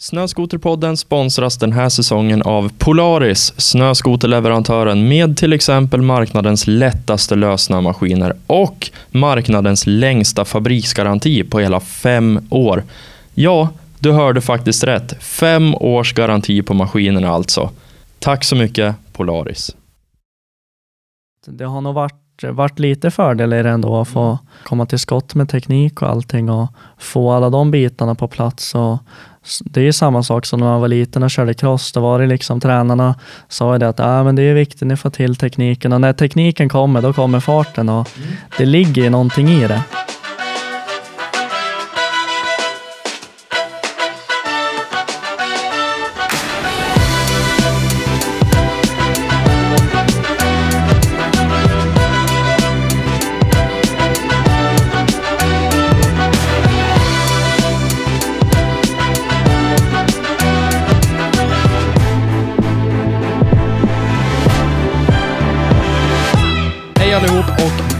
Snöskoterpodden sponsras den här säsongen av Polaris, snöskoterleverantören med till exempel marknadens lättaste lösnömaskiner och marknadens längsta fabriksgaranti på hela fem år. Ja, du hörde faktiskt rätt. Fem års garanti på maskinerna alltså. Tack så mycket Polaris. Det har nog varit, varit lite fördel i det ändå att få komma till skott med teknik och allting och få alla de bitarna på plats. Och det är samma sak som när man var liten och körde cross. Då var det liksom tränarna sa ju det att ah, men det är viktigt att ni får till tekniken och när tekniken kommer då kommer farten och det ligger ju någonting i det.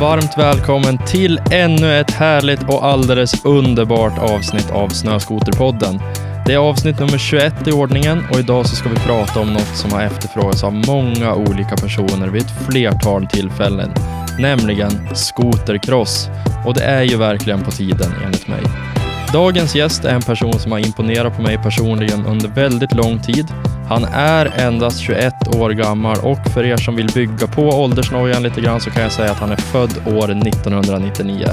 Varmt välkommen till ännu ett härligt och alldeles underbart avsnitt av Snöskoterpodden. Det är avsnitt nummer 21 i ordningen och idag så ska vi prata om något som har efterfrågats av många olika personer vid ett flertal tillfällen, nämligen skotercross. Och det är ju verkligen på tiden enligt mig. Dagens gäst är en person som har imponerat på mig personligen under väldigt lång tid. Han är endast 21 år gammal och för er som vill bygga på åldersnojan lite grann så kan jag säga att han är född år 1999.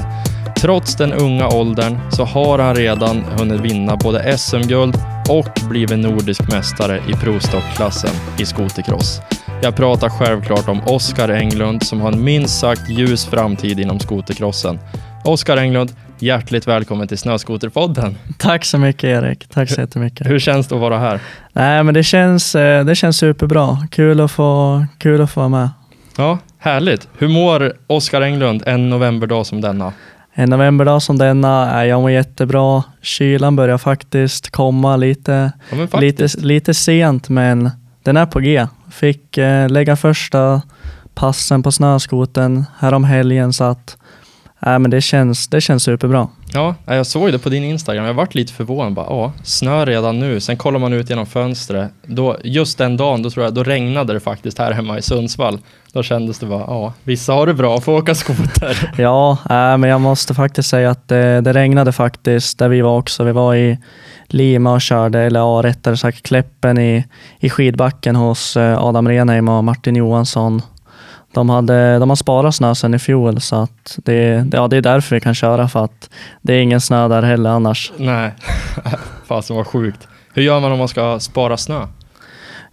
Trots den unga åldern så har han redan hunnit vinna både SM-guld och blivit nordisk mästare i provstockklassen i skotercross. Jag pratar självklart om Oskar Englund som har en minst sagt ljus framtid inom skotercrossen. Oskar Englund, hjärtligt välkommen till Snöskoterpodden. Tack så mycket Erik, tack så jättemycket. Hur känns det att vara här? Nej men det känns, eh, det känns superbra, kul att få, kul att få vara med. Ja, härligt. Hur mår Oskar Englund en novemberdag som denna? En novemberdag som denna, är jag mår jättebra. Kylan börjar faktiskt komma lite, Ja, men lite, faktiskt. lite sent men den är på G. Fick eh, lägga första passen på snöskoten härom helgen så att äh, men det, känns, det känns superbra. Ja, jag såg det på din Instagram. Jag varit lite förvånad. Bara, ja, snö redan nu. Sen kollar man ut genom fönstret. Då, just den dagen, då tror jag, då regnade det faktiskt här hemma i Sundsvall. Då kändes det bara, ja, vissa har det bra, får åka skoter. Ja, äh, men jag måste faktiskt säga att det, det regnade faktiskt där vi var också. Vi var i Lima och körde, eller ja, rättare sagt Kläppen i, i skidbacken hos eh, Adam Renheim och Martin Johansson. De, hade, de har sparat snö sedan i fjol så att det, det, ja, det är därför vi kan köra för att det är ingen snö där heller annars. Nej, fasen vad sjukt. Hur gör man om man ska spara snö?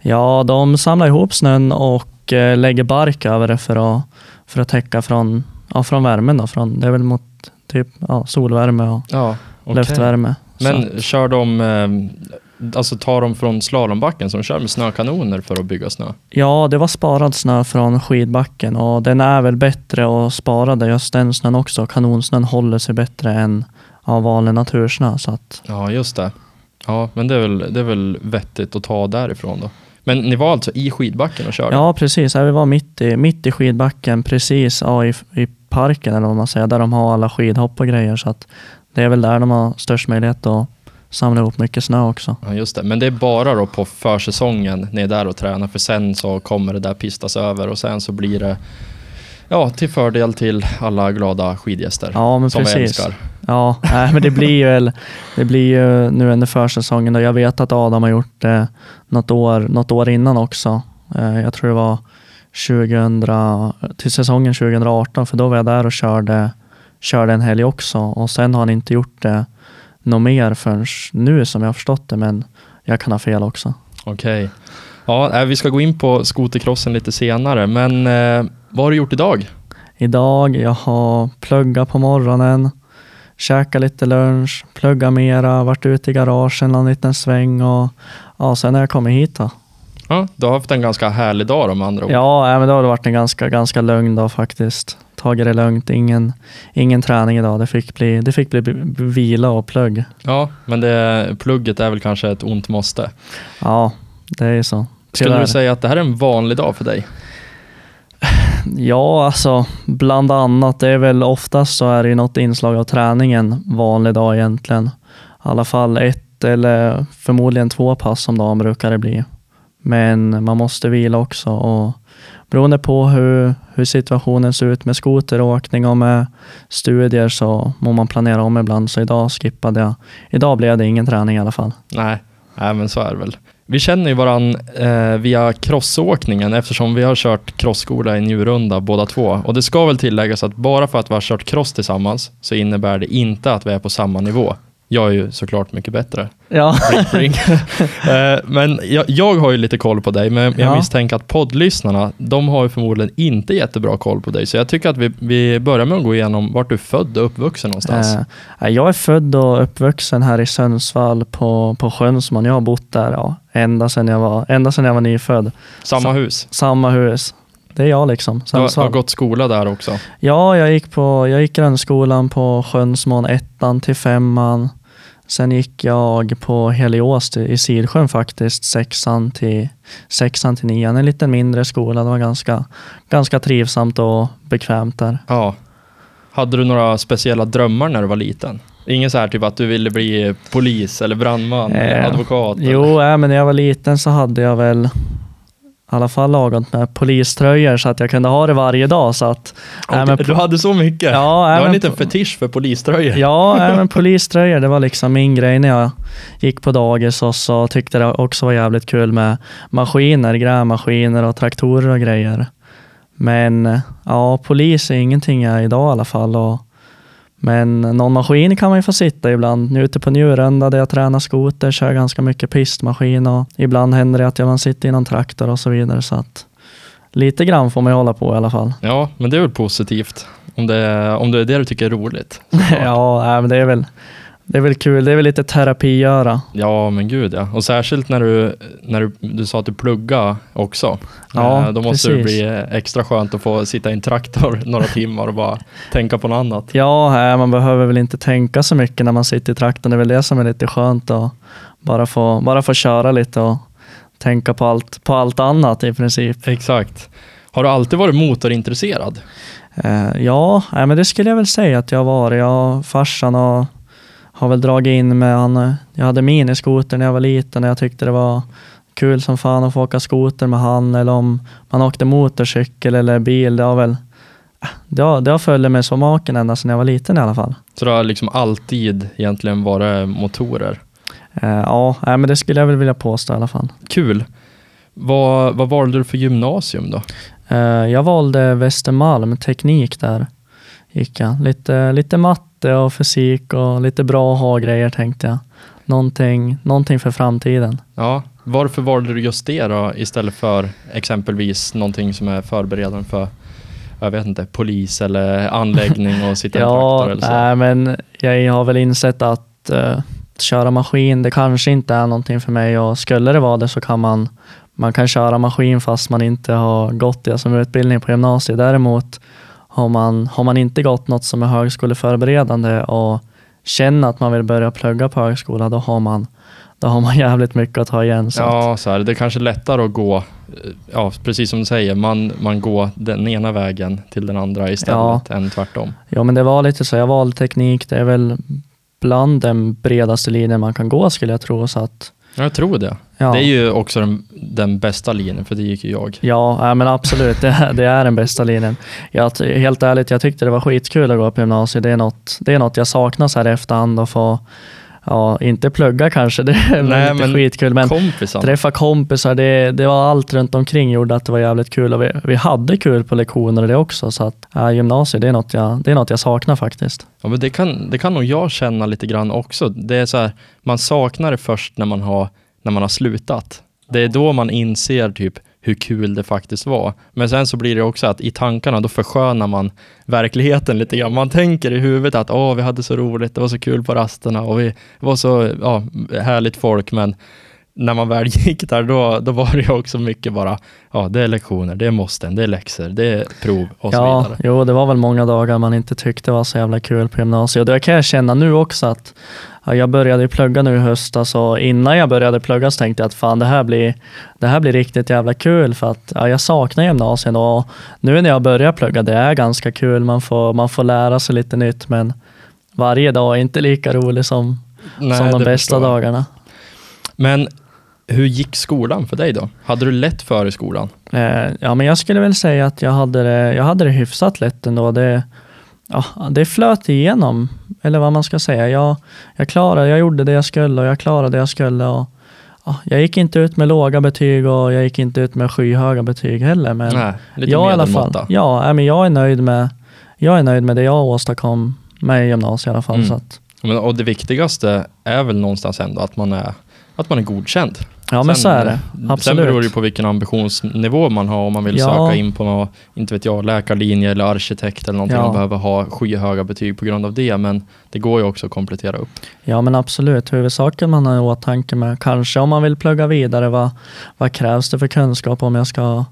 Ja, de samlar ihop snön och eh, lägger bark över det för att, för att täcka från, ja, från värmen. Då, från, det är väl mot typ ja, solvärme och Ja, okej. luftvärme. Men kör de, eh, alltså tar de från slalombacken som kör med snökanoner för att bygga snö? Ja, det var sparad snö från skidbacken och den är väl bättre att spara det, just den snön också. Kanonsnön håller sig bättre än ja, vanlig natursnö. Så att, Ja, just det. Ja, men det är väl, det är väl vettigt att ta därifrån då. Men ni var alltså i skidbacken och körde? ja, precis. Ja, vi var mitt i, mitt i skidbacken, precis ja, i, i parken eller vad man säger, där de har alla skidhopp och grejer. Så att det är väl där de har störst möjlighet att samla ihop mycket snö också. Ja, just det. Men det är bara då på försäsongen ni är där och tränar, för sen så kommer det där pistas över och sen så blir det ja, till fördel till alla glada skidgäster Ja, men som vi precis. älskar. Ja, nej, men det blir ju det blir ju nu under försäsongen och jag vet att Adam har gjort det något år, något år innan också. Eh, Jag tror det var 2000, till säsongen 2018 för då var jag där och körde, körde en helg också och sen har han inte gjort det något mer förrän nu som jag har förstått det men jag kan ha fel också. Okej. Ja, äh, vi ska gå in på skotercrossen lite senare, men eh, vad har du gjort idag? Idag, jag har pluggat på morgonen, käkat lite lunch, pluggat mera, varit ute i garagen en liten sväng och ja, sen har jag kommit hit då. Ja, du har haft en ganska härlig dag med andra ord. Ja, men då har det varit en ganska, ganska lugn dag faktiskt. Tagit det lugnt, ingen, ingen träning idag. Det fick bli, det fick bli vila och plugg. Ja, men det, plugget är väl kanske ett ont måste. Ja, det är så. Skulle du säga att det här är en vanlig dag för dig? Ja, alltså bland annat. Det är väl oftast så är det ju något inslag av träningen vanlig dag egentligen. I alla fall ett ett eller förmodligen två pass om dagen brukar det bli. Men man måste vila också och beroende på hur, hur situationen ser ut med skoteråkning och med studier så må man planera om ibland. Så idag skippade jag. Idag blev det ingen träning i alla fall. Nej, nej men så är det väl. Vi känner ju varandra eh, via crossåkningen eftersom vi har kört crossskola i Njurunda båda två. Och det ska väl tilläggas att bara för att vi har kört cross tillsammans så innebär det inte att vi är på samma nivå. Jag är ju såklart mycket bättre. Ja. Ring, ring. Eh, men jag, jag har ju lite koll på dig, men jag Ja. misstänker att poddlyssnarna, de har ju förmodligen inte jättebra koll på dig. Så jag tycker att vi, vi börjar med att gå igenom vart du är född och uppvuxen någonstans. Eh, jag är född och uppvuxen här i Sundsvall på, på Sjönsman. Jag har bott där ja, ända sedan jag var, ända sedan jag var nyfödd. Samma hus. Samma hus. Det är jag liksom. Du har, har gått skola där också. Ja, jag gick, på, jag gick grundskolan på Sjönsmån, ettan till femman. Sen gick jag på Helios i Sidsjön faktiskt, sexan till, sexan till nian. En lite mindre skola. Det var ganska, ganska trivsamt och bekvämt där. Ja. Hade du några speciella drömmar när du var liten? Ingen så här typ att du ville bli polis eller brandman, eller Eh, advokat? eller- Jo, äh, men när jag var liten så hade jag väl i alla fall lagom med poliströjor så att jag kunde ha det varje dag. Så att, Okej, äh, men, du hade så mycket? Ja, du har en liten fetisch för poliströjor? Ja, men poliströjor, det var liksom min grej när jag gick på dagis och så tyckte det också var jävligt kul med maskiner, grävmaskiner och traktorer och grejer. Men eh, ja, polis är ingenting jag är idag i alla fall. Och, men någon maskin kan man ju få sitta ibland. Nu ute på Njurunda där jag tränar skoter, kör ganska mycket pistmaskin och ibland händer det att jag man sitter i någon traktor och så vidare. Så att lite grann får man ju hålla på i alla fall. Ja, men det är väl positivt. Om det, om det är det du tycker är roligt. ja, nej, men det är väl det är väl kul. Det är väl lite terapigöra. Ja, men gud ja. Och särskilt när du, när du, du sa att du pluggar också. Ja, Eh, Då måste det precis. bli extra skönt att få sitta i en traktor några timmar och bara tänka på något annat. Ja, man behöver väl inte tänka så mycket när man sitter i traktorn. Det är väl det som är lite skönt att bara få, bara få köra lite och tänka på allt, på allt annat i princip. Exakt. Har du alltid varit motorintresserad? Eh, ja, men det skulle jag väl säga att jag har varit. Jag, farsan och har väl dragit in med han. Jag hade miniskoter när jag var liten och jag tyckte det var kul som fan att få åka skoter med han eller om man åkte motorcykel eller bil. Det har väl det har, det har följt med som maken ända sedan jag var liten i alla fall. Så det har liksom alltid egentligen varit motorer. Eh, ja, men det skulle jag väl vilja påstå i alla fall. Kul. Vad, vad valde du för gymnasium då? Eh, jag valde Västermalm, teknik där. Gick jag. Lite, lite matte och fysik och lite bra att ha grejer tänkte jag. Någonting, någonting för framtiden. Ja, varför valde du just det då istället för exempelvis någonting som är förberedande för jag vet inte, polis eller anläggning och sitta i Ja, traktor eller så? nej, men jag har väl insett att eh, köra maskin, det kanske inte är någonting för mig och skulle det vara det så kan man, man kan köra maskin fast man inte har gått det som utbildning på gymnasiet. Däremot har man, har man inte gått något som är högskoleförberedande och känner att man vill börja plugga på högskola, då har man, då har man jävligt mycket att ta igen. Så Ja, så här, det är kanske lättare att gå, ja, precis som du säger, man, man går den ena vägen till den andra istället än tvärtom. ja, men det var lite så. Jag valde teknik. Det är väl bland den bredaste linjen man kan gå skulle jag tro. Så att, Ja, Jag tror det. ja. Det är ju också den, den bästa linjen, för det gick ju jag. Ja, men absolut. Det, är- det är den bästa linjen. Jag, helt ärligt, jag tyckte det var skitkul att gå på gymnasiet. Det är något, det är något jag saknar så här i efterhand och få, ja, inte plugga kanske, det Nej, inte men skitkul, men Kompisar. träffa kompisar, det, det var allt runt omkring gjorde att det var jävligt kul och vi, vi hade kul på lektioner och det också. Så att ja, gymnasiet, det är, något jag, det är något jag saknar faktiskt. Ja, men det, kan, det kan nog jag känna lite grann också. Det är så här, man saknar det först när man har, när man har slutat. Det är då man inser typ hur kul det faktiskt var. Men sen så blir det också att i tankarna då förskönar man verkligheten lite grann. Man tänker i huvudet att åh, vi hade så roligt, det var så kul på rasterna och vi var så ja, härligt folk, men när man väl gick där, då, då var det också mycket bara, ja, det är lektioner, det är måsten, det är läxor, det är prov och så Ja, vidare. jo, det var väl många dagar man inte tyckte var så jävla kul på gymnasiet. Och det kan jag känna nu också att ja, jag började plugga nu i höstas och innan jag började plugga så tänkte jag att fan det här blir, det här blir riktigt jävla kul för att ja, jag saknar gymnasiet och nu när jag börjar plugga det är ganska kul. Man får, man får lära sig lite nytt men varje dag är inte lika rolig som, Nej, som de bästa dagarna. Men hur gick skolan för dig då? Hade du lätt för i skolan? Eh, ja, men jag skulle väl säga att jag hade det, jag hade det hyfsat lätt ändå. Det, ja, det flöt igenom, eller vad man ska säga. Jag, jag klarade, jag gjorde det jag skulle och jag klarade det jag skulle. Och, ja, jag gick inte ut med låga betyg och jag gick inte ut med skyhöga betyg heller. Men Nej, lite jag, i alla fall, ja, men jag, är nöjd med, jag är nöjd med det jag åstadkom med gymnasiet i alla fall. Mm. Så att, Men, och det viktigaste är väl någonstans ändå att man är, att man är godkänd. Ja, men Sen- så är det. Sen Absolut. beror det ju på vilken ambitionsnivå man har. Om man vill Ja. söka in på något, inte vet jag, läkarlinje eller arkitekt eller någonting Ja. och behöver ha skyhöga betyg på grund av det. Men det går ju också att komplettera upp. Ja men absolut, huvudsaken man har i åtanke med kanske om man vill plugga vidare, vad, vad krävs det för kunskap om jag ska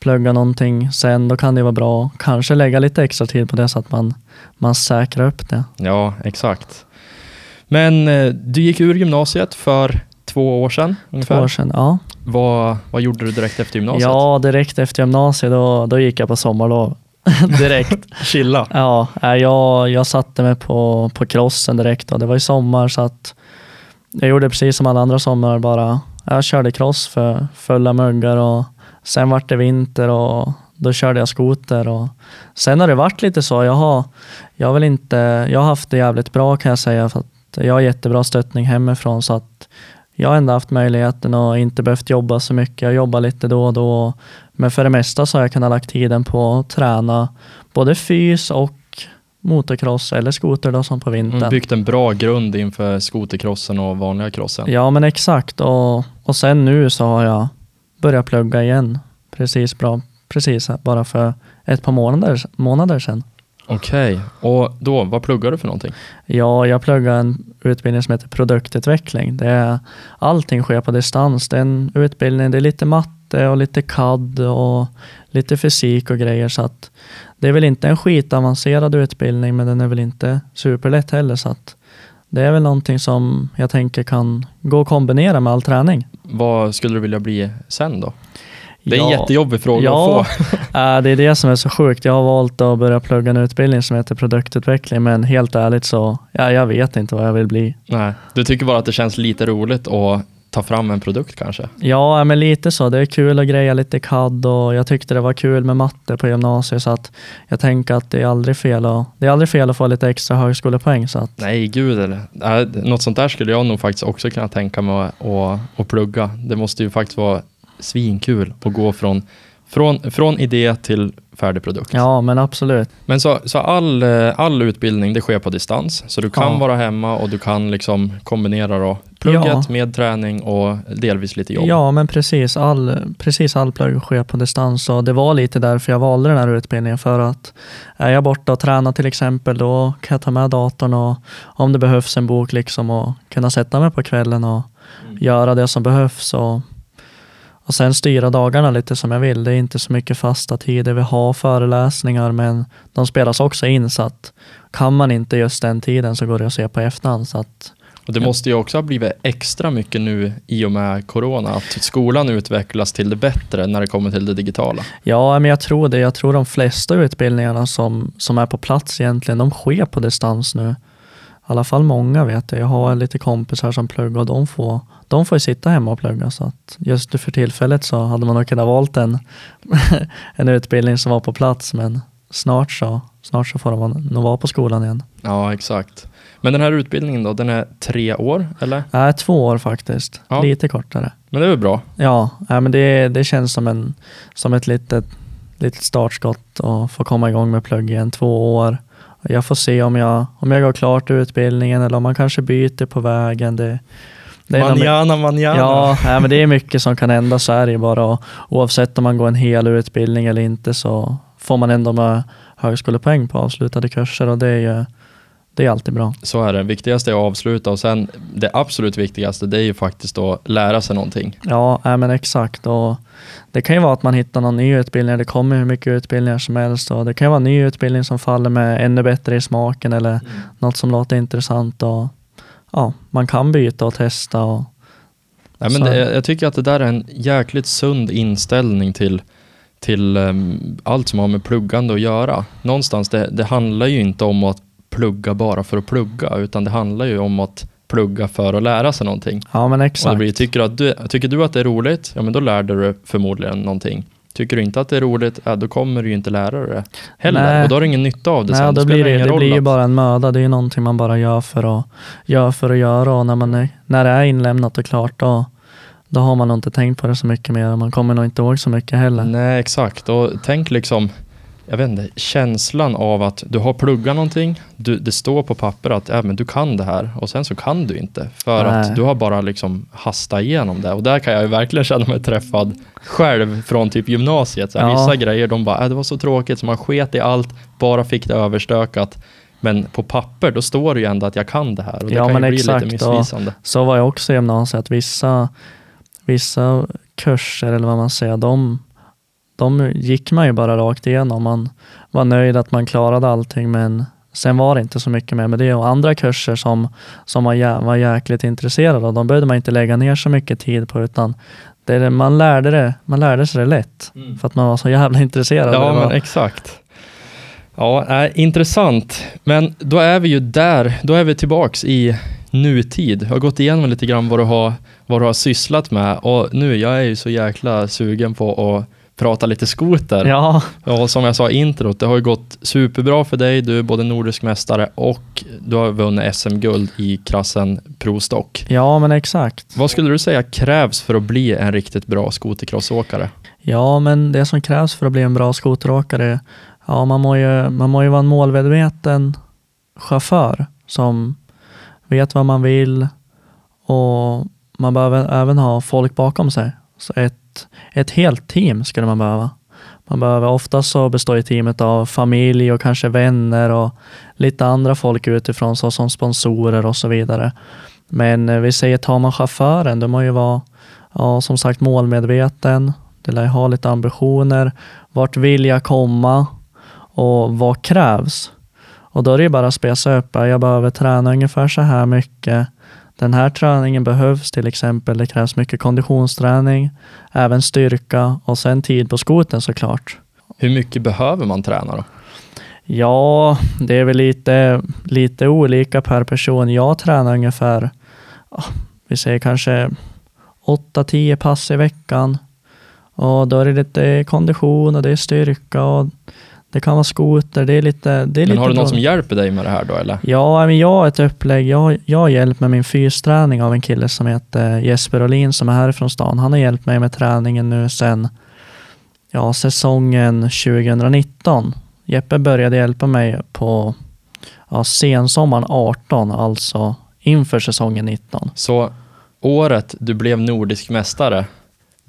plugga någonting sen, då kan det vara bra kanske lägga lite extra tid på det så att man, man säkrar upp det. Ja, exakt. Men eh, du gick ur gymnasiet för två år sedan Två ungefär. år sedan, ja. Vad, vad gjorde du direkt efter gymnasiet? Ja, direkt efter gymnasiet då, då gick jag på sommarlov. direkt. Chilla. Ja, jag, jag satte mig på, på crossen direkt och det var i sommar så att jag gjorde precis som alla andra somrar bara. Jag körde cross för fulla muggar och sen vart det vinter och då körde jag skoter och sen har det varit lite så. Jag har, jag väl inte, jag har haft det jävligt bra kan jag säga för att jag har jättebra stöttning hemifrån så att jag har ändå haft möjligheten och inte behövt jobba så mycket. Jag jobbar lite då och då. Men för det mesta så har jag kunnat lagt tiden på att träna både fys och motocross eller skoter då som på har vintern. byggt en bra grund inför skotercrossen och vanliga crossen. Ja men exakt och, och sen nu så har jag börjat plugga igen. Precis bra, precis bara för ett par månader, månader sedan. Okej, och då, vad pluggar du för någonting? Ja, jag pluggar en utbildning som heter produktutveckling. Det är, allting sker på distans. Det är en utbildning, det är lite matte och lite CAD och lite fysik och grejer. Så att det är väl inte en skitavancerad utbildning, men den är väl inte superlätt heller. Så att det är väl någonting som jag tänker kan gå att kombinera med all träning. Vad skulle du vilja bli sen då? Det är en Ja. jättejobbig fråga Ja, att få. äh, det är det som är så sjukt. Jag har valt att börja plugga en utbildning som heter produktutveckling, men helt ärligt så, ja, jag vet inte vad jag vill bli. Nej, du tycker bara att det känns lite roligt att ta fram en produkt kanske? Ja, men lite så. Det är kul att greja lite CAD och jag tyckte det var kul med matte på gymnasiet så att jag tänker att det är aldrig fel att, det är aldrig fel att få lite extra högskolepoäng. Så att, Nej, gud eller. Nej, något sånt där skulle jag nog faktiskt också kunna tänka mig att, att, att plugga. Det måste ju faktiskt vara svinkul att gå från, från, från idé till färdig produkt. ja, men absolut. Men så, så all, eh, all utbildning det sker på distans, så du kan Ja. vara hemma och du kan liksom kombinera då plugget Ja. med träning och delvis lite jobb. Ja, men precis. All, precis all plugg sker på distans och det var lite därför jag valde den här utbildningen för att är jag borta och tränar till exempel då kan jag ta med datorn och om det behövs en bok liksom och kunna sätta mig på kvällen och göra det som behövs och, och sen styra dagarna lite som jag vill. Det är inte så mycket fasta tider. Vi har föreläsningar men de spelas också in så att kan man inte just den tiden så går det att se på efterhand. Så att, Och det måste ju också ha blivit extra mycket nu i och med corona, att skolan utvecklas till det bättre när det kommer till det digitala. Ja, men jag tror det. Jag tror de flesta utbildningarna som, som är på plats egentligen, de sker på distans nu. I alla fall många vet jag. Jag har lite kompisar som pluggar och de får, de får ju sitta hemma och plugga. Så att just för tillfället så hade man nog kunnat valt en, en utbildning som var på plats. Men snart så, snart så får man nog vara på skolan igen. Ja, exakt. Men den här utbildningen då, den är tre år, eller? Nej, två år faktiskt. Ja. Lite kortare. Men det är väl bra? Ja, men det, det känns som, en, som ett litet, litet startskott att få komma igång med plugg igen. Två år. Jag får se om jag, om jag går klart utbildningen eller om man kanske byter på vägen. Det, Manjana, manjana. Ja, nej, men det är mycket som kan hända så är det ju bara. Och oavsett om man går en hel utbildning eller inte så får man ändå med högskolepoäng på avslutade kurser och det är ju det är alltid bra. Så är det. Viktigaste är att avsluta och sen det absolut viktigaste det är ju faktiskt att lära sig någonting. Ja, nej, men exakt. Och det kan ju vara att man hittar någon ny utbildning. Det kommer hur mycket utbildningar som helst. Och det kan ju vara en ny utbildning som faller med ännu bättre i smaken eller något som låter intressant. Och, ja, man kan byta och testa. Och, Nej, men det, jag tycker att det där är en jäkligt sund inställning till, till ehm, allt som har med pluggande att göra. Någonstans, det, det handlar ju inte om att plugga bara för att plugga, utan det handlar ju om att plugga för att lära sig någonting. Ja, men Och det exakt. blir, tycker, du, tycker du att det är roligt, ja men då lärde du förmodligen någonting. Tycker du inte att det är roligt, ja, då kommer du ju inte lära dig det heller. Nej. Och då har du ingen nytta av det Nej, sen. då blir det, det roll blir ju bara en möda. Det är ju någonting man bara gör för att, gör för att göra och när, man är, när det är inlämnat och klart då, då har man nog inte tänkt på det så mycket mer och man kommer nog inte ihåg så mycket heller. Nej, exakt. Och tänk liksom, jag vet inte, känslan av att du har pluggat någonting, du, det står på papper att ja, men du kan det här och sen så kan du inte för Nej. att du har bara liksom hastat igenom det. Och där kan jag ju verkligen känna mig träffad själv från typ gymnasiet. Så här, Ja. Vissa grejer, de bara, äh, det var så tråkigt så man sket i allt, bara fick det överstökat. Men på papper, då står det ju ändå att jag kan det här och det Ja, kan ju men bli exakt, lite missvisande. Så var jag också i gymnasiet. Vissa, vissa kurser eller vad man säger, de, de gick man ju bara rakt igenom. Man var nöjd att man klarade allting men sen var det inte så mycket mer med det. Och andra kurser som, som man var jäkligt intresserad av, de behövde man inte lägga ner så mycket tid på utan det, man, lärde det, man lärde sig det lätt för att man var så jävla intresserad. Ja, men exakt. Ja, äh, intressant. Men då är vi ju där, då är vi tillbaks i nutid. Jag har gått igenom lite grann vad du har, vad du har sysslat med och nu, jag är ju så jäkla sugen på att prata lite skoter. ja, Och som jag sa i introt, det har ju gått superbra för dig. Du är både nordisk mästare och du har vunnit SM-guld i klassen prostock. ja, men exakt. Vad skulle du säga krävs för att bli en riktigt bra skotercrossåkare? Ja, men det som krävs för att bli en bra skoteråkare, ja, man må ju, man må ju vara en målmedveten chaufför som vet vad man vill och man behöver även ha folk bakom sig. Så ett, ett helt team skulle man behöva. Man behöver, oftast så består ju teamet av familj och kanske vänner och lite andra folk utifrån såsom sponsorer och så vidare. Men eh, vi säger tar man chauffören, då måste ju vara ja, som sagt målmedveten, det lär ju ha lite ambitioner. Vart vill jag komma? Och vad krävs? Och då är det ju bara att spesa upp. Jag behöver träna ungefär så här mycket. Den här träningen behövs till exempel. Det krävs mycket konditionsträning, även styrka och sen tid på skoten såklart. Hur mycket behöver man träna då? Ja, det är väl lite, lite olika per person. Jag tränar ungefär, vi säger kanske 8-10 pass i veckan. Och då är det lite kondition och det är styrka och det kan vara skoter. Det är lite, det är Men lite har du någon bra. som hjälper dig med det här då eller? Ja, men jag har ett upplägg. Jag, jag har hjälp med min fysträning av en kille som heter Jesper Olin som är härifrån stan. Han har hjälpt mig med träningen nu sedan ja, säsongen 2019. Jeppe började hjälpa mig på ja, sensommaren 18, alltså inför säsongen 19. Så året du blev nordisk mästare,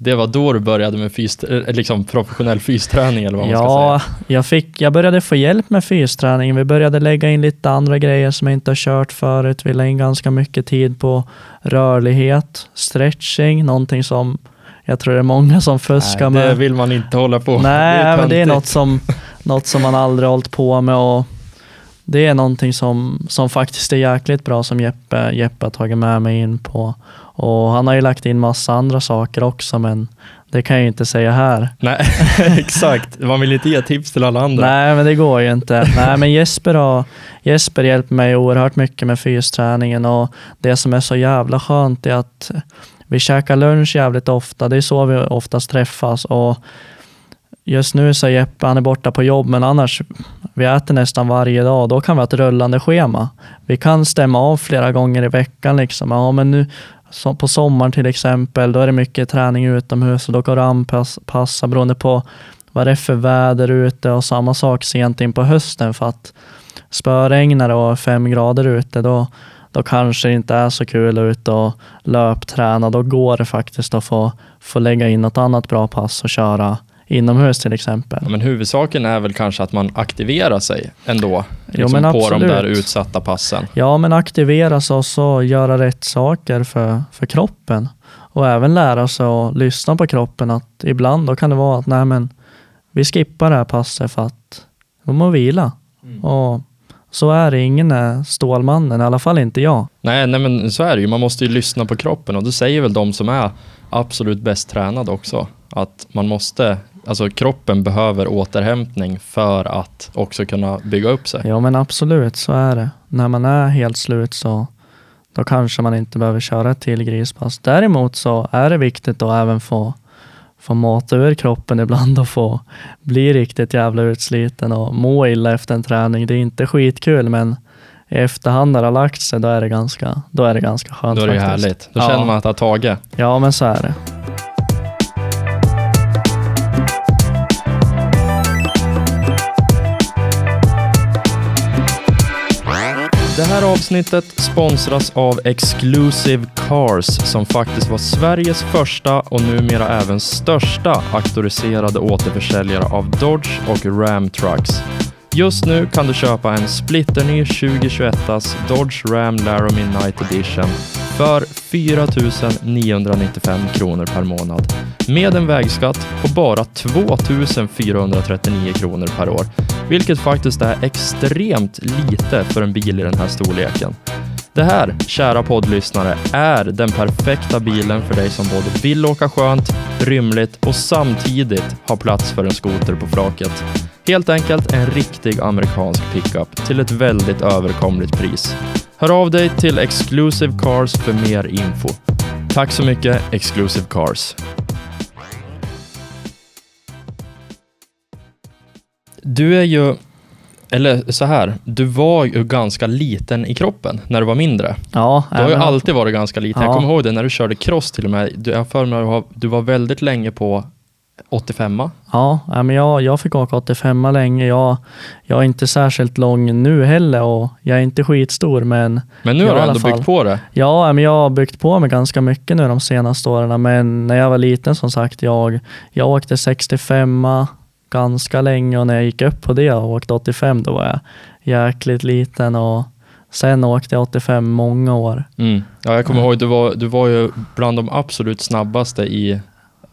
det var då du började med fys, eh, liksom professionell fysträning eller vad man ska Ja, säga? jag, fick, jag började få hjälp med fysträning. Vi började lägga in lite andra grejer som jag inte har kört förut. Vi la in ganska mycket tid på rörlighet, stretching, någonting som jag tror det är många som fuskar Nej, det med. vill man inte hålla på Nej, men det är något som, något som man aldrig hållit på med och det är någonting som, som faktiskt är jäkligt bra som Jeppe, Jeppe har tagit med mig in på. Och han har ju lagt in massa andra saker också men det kan jag ju inte säga här. Nej, exakt. Man vill inte ge tips till alla andra. Nej, men det går ju inte. Nej, men Jesper har Jesper hjälper mig oerhört mycket med fysträningen och det som är så jävla skönt är att vi käkar lunch jävligt ofta. Det är så vi oftast träffas och just nu så är Jeppe, han är borta på jobb, men annars, vi äter nästan varje dag. Då kan vi ha ett rullande schema. Vi kan stämma av flera gånger i veckan liksom. Ja, men nu som på sommaren till exempel, då är det mycket träning utomhus och då kan du anpassa beroende på vad det är för väder ute och samma sak sent in på hösten för att spöregnar det och fem grader ute då, då kanske det inte är så kul att ut och löpträna. Då går det faktiskt att få, få lägga in något annat bra pass och köra inomhus till exempel. Ja, men huvudsaken är väl kanske att man aktiverar sig ändå Jo, liksom på de där utsatta passen. Ja, men aktivera sig och så göra rätt saker för, för kroppen. Och även lära sig att lyssna på kroppen. Att ibland då kan det vara att nej, men vi skippar det här passet för att vi må vila. Och så är det. Ingen är Stålmannen, i alla fall inte jag. Nej, nej, men så är det ju. Man måste ju lyssna på kroppen och det säger väl de som är absolut bäst tränade också. Att man måste, alltså kroppen behöver återhämtning för att också kunna bygga upp sig. Ja, men absolut, så är det. När man är helt slut så då kanske man inte behöver köra ett till grispass. Däremot så är det viktigt att även få, få mata ur kroppen ibland och få bli riktigt jävla utsliten och må illa efter en träning. Det är inte skitkul men i efterhand när det har lagt sig då är det ganska, då är det ganska skönt Då är det faktiskt. härligt. Då Ja. känner man att det har tagit. Ja men så är det. Det här avsnittet sponsras av Exclusive Cars som faktiskt var Sveriges första och numera även största auktoriserade återförsäljare av Dodge och Ram Trucks. Just nu kan du köpa en splitterny 2021 Dodge Ram Laramie Night Edition för 4 995 kronor per månad med en vägskatt på bara 2 439 kronor per år, vilket faktiskt är extremt lite för en bil i den här storleken. Det här, kära poddlyssnare, är den perfekta bilen för dig som både vill åka skönt, rymligt och samtidigt ha plats för en skoter på flaket. Helt enkelt en riktig amerikansk pickup till ett väldigt överkomligt pris. Hör av dig till Exclusive Cars för mer info. Tack så mycket Exclusive Cars. Du är ju, eller så här, du var ju ganska liten i kroppen när du var mindre. Ja, Du har ju alltid varit ganska liten. Jag Ja. kommer ihåg det när du körde cross till och med. Du, jag för mig att du var väldigt länge på 85 Ja, men jag, jag fick åka 85 länge. Jag, jag är inte särskilt lång nu heller och jag är inte skitstor men Men nu har du ändå fall. byggt på det. ja, men jag har byggt på mig ganska mycket nu de senaste åren. Men när jag var liten som sagt, jag, jag åkte 65 ganska länge och när jag gick upp på det och åkte 85 då var jag jäkligt liten och sen åkte jag 85 många år. Mm. Ja, jag kommer Mm. ihåg, du var, du var ju bland de absolut snabbaste i,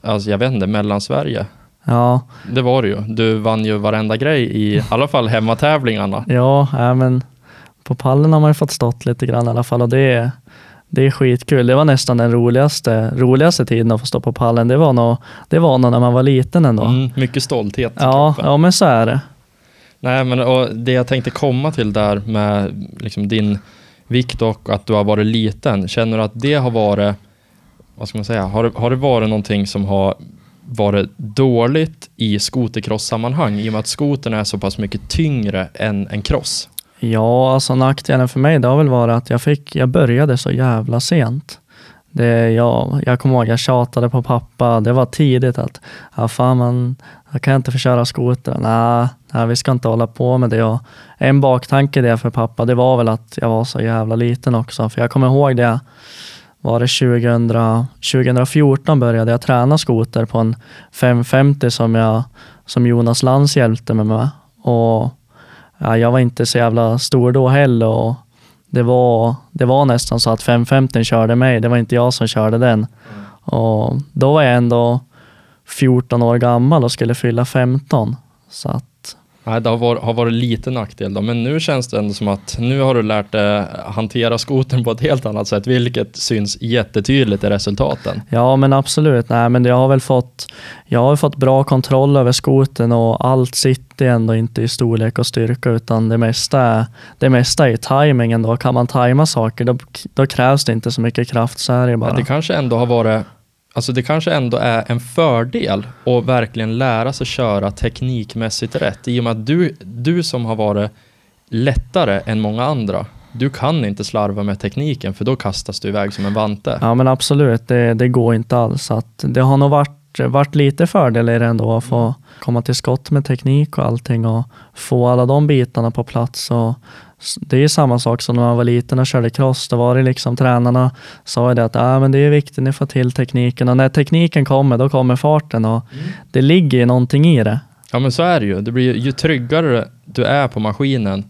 alltså jag vet inte, Mellansverige. Ja, Det var du ju. Du vann ju varenda grej i alla fall hemmatävlingarna. Ja, ja, men på pallen har man ju fått stått lite grann i alla fall och det är, det är skitkul. Det var nästan den roligaste, roligaste tiden att få stå på pallen. Det var nog, det var nog när man var liten ändå. Mm, mycket stolthet Ja, ja, men så är det. Nej, men och det jag tänkte komma till där med liksom din vikt och att du har varit liten. Känner du att det har varit, vad ska man säga, har, det- har det varit någonting som har varit dåligt i skotercross-sammanhang i och med att skotern är så pass mycket tyngre än en cross? Ja, alltså nackdelen för mig det har väl varit att jag, fick, jag började så jävla sent. Det, jag, jag kommer ihåg, jag tjatade på pappa. Det var tidigt att ja, fan man, jag kan inte få köra skoter. Nej, nej, vi ska inte hålla på med det. Och en baktanke det för pappa, det var väl att jag var så jävla liten också. För jag kommer ihåg det, var det 2000, 2014 började jag träna skoter på en 550 som, jag, som Jonas Lantz hjälpte mig med. Och ja, jag var inte så jävla stor då heller och det var, det var nästan så att 550 körde mig. Det var inte jag som körde den. Och då var jag ändå 14 år gammal och skulle fylla 15. Så att, Nej, det har varit, har varit lite nackdel då, men nu känns det ändå som att nu har du lärt dig hantera skotern på ett helt annat sätt, vilket syns jättetydligt i resultaten. ja men absolut. Nej, men jag har väl fått, jag har fått bra kontroll över skoten och allt sitter ändå inte i storlek och styrka utan det mesta är, det mesta är tajmingen. Då kan man tajma saker då, då krävs det inte så mycket kraft. Så är det bara. Men det kanske ändå har varit, alltså det kanske ändå är en fördel att verkligen lära sig köra teknikmässigt rätt, i och med att du, du som har varit lättare än många andra, du kan inte slarva med tekniken, för då kastas du iväg som en vante. Ja men absolut, det, det går inte alls. Att det har nog varit, varit lite fördel i det ändå att få komma till skott med teknik och allting och få alla de bitarna på plats. Och det är samma sak som när man var liten och körde cross. Då var det liksom tränarna sa det att ah, men det är viktigt, ni får till tekniken och när tekniken kommer då kommer farten och det ligger ju någonting i det. Ja men så är det ju. Det blir, ju- tryggare du är på maskinen,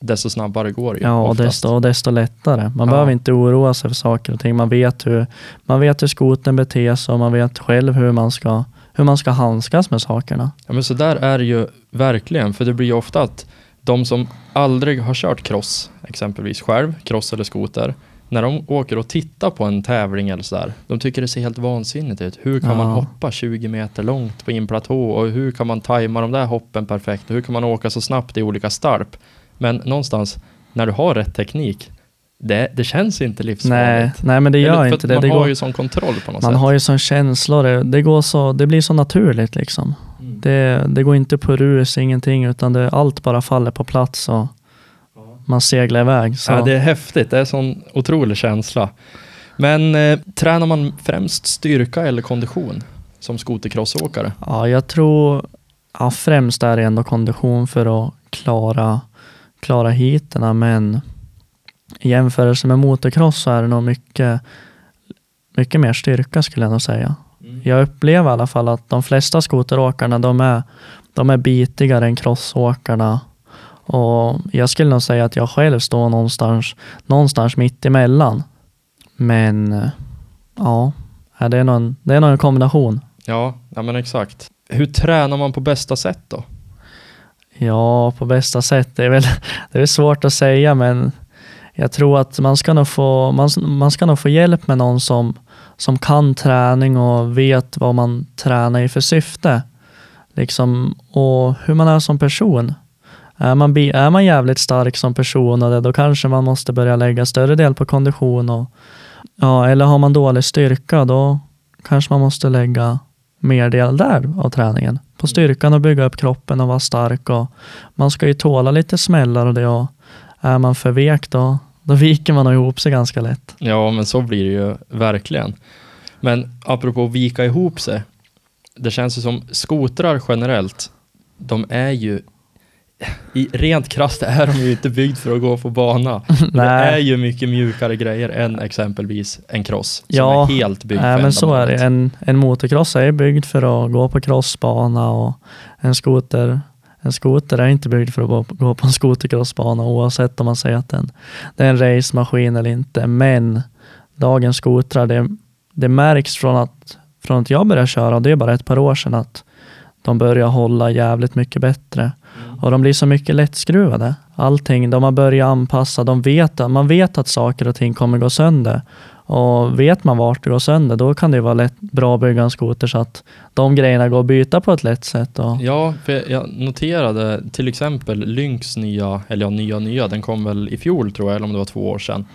desto snabbare går det ju. Ja, och desto, och desto lättare. Man Ja. behöver inte oroa sig för saker och ting. Man vet hur, man vet hur skoten beter sig och man vet själv hur man ska, hur man ska handskas med sakerna. Ja, men så där är det ju verkligen, för det blir ju ofta att de som aldrig har kört cross, exempelvis själv, cross eller skoter, när de åker och tittar på en tävling eller sådär, de tycker det ser helt vansinnigt ut. Hur kan man Ja. hoppa 20 meter långt på en platå och hur kan man tajma de där hoppen perfekt och hur kan man åka så snabbt i olika starp? Men någonstans, när du har rätt teknik, det, det känns inte Nej, livsfarligt. nej, men det Eller gör för inte det. Man det har går, ju sån kontroll på något man sätt. har ju sån känsla. Det, det, går så, det blir så naturligt liksom. Mm. Det, det går inte på rus, ingenting, utan det, allt bara faller på plats och man seglar iväg. Så. Ja, det är häftigt. Det är en sån otrolig känsla. Men eh, tränar man främst styrka eller kondition som skotercrossåkare? Ja, jag tror ja, främst är det ändå kondition för att klara, klara heaterna, men i jämförelse med motocross så är det nog mycket, mycket mer styrka skulle jag nog säga. Jag upplever i alla fall att de flesta skoteråkarna de är, de är bitigare än crossåkarna. Och jag skulle nog säga att jag själv står någonstans, någonstans mitt emellan. Men ja, ja, det är nog en, det är nog en kombination. Ja, ja men exakt. Hur tränar man på bästa sätt då? Ja, på bästa sätt. Det är väl det är svårt att säga, men jag tror att man ska nog få, man, man ska nog få hjälp med någon som, som kan träning och vet vad man tränar i för syfte. Liksom, och hur man är som person. Är man, är man jävligt stark som person och det, då kanske man måste börja lägga större del på kondition. Och, ja, eller har man dålig styrka, då kanske man måste lägga mer del där av träningen. På styrkan och bygga upp kroppen och vara stark. Och man ska ju tåla lite smällar och det. Och är man för vek då, då viker man ihop sig ganska lätt. Ja, men så blir det ju verkligen. Men apropå att vika ihop sig. Det känns ju som skotrar generellt, de är ju i rent krasst är de ju inte byggd för att gå på bana. Det är ju mycket mjukare grejer än exempelvis en cross som Ja, är helt byggd Nej, för men så är det. En, en motocross är byggd för att gå på crossbana och en skoter, en skoter är inte byggd för att gå- på en skotercrossbana oavsett om man säger att den, det är en racemaskin eller inte. Men dagens skotrar, det, det märks från att, från att jag började köra, det är bara ett par år sedan, att de börjar hålla jävligt mycket bättre. Och de blir så mycket lättskruvade. Allting, de har börjat anpassa, de vet, man vet att saker och ting kommer gå sönder. Och vet man vart det går sönder, då kan det vara lätt, bra att bygga en skoter så att de grejerna går att byta på ett lätt sätt. Och, Ja, för jag noterade till exempel Lynx nya, eller ja, nya nya, den kom väl i fjol tror jag, eller om det var två år sedan.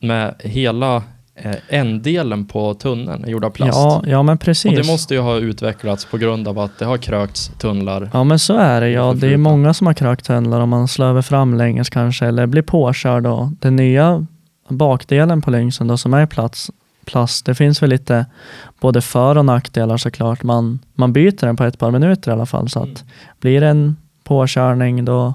Med hela eh, på tunneln är gjord av plast. ja, ja, men precis. Och det måste ju ha utvecklats på grund av att det har krökts tunnlar. Ja men så är det. Ja, det är många som har krökt tunnlar om man slår över framlänges kanske eller blir påkörd. Och den nya bakdelen på Lynxen då som är plats, plast, det finns väl lite både för och nackdelar såklart. Man, man byter den på ett par minuter i alla fall så att blir det en påkörning då,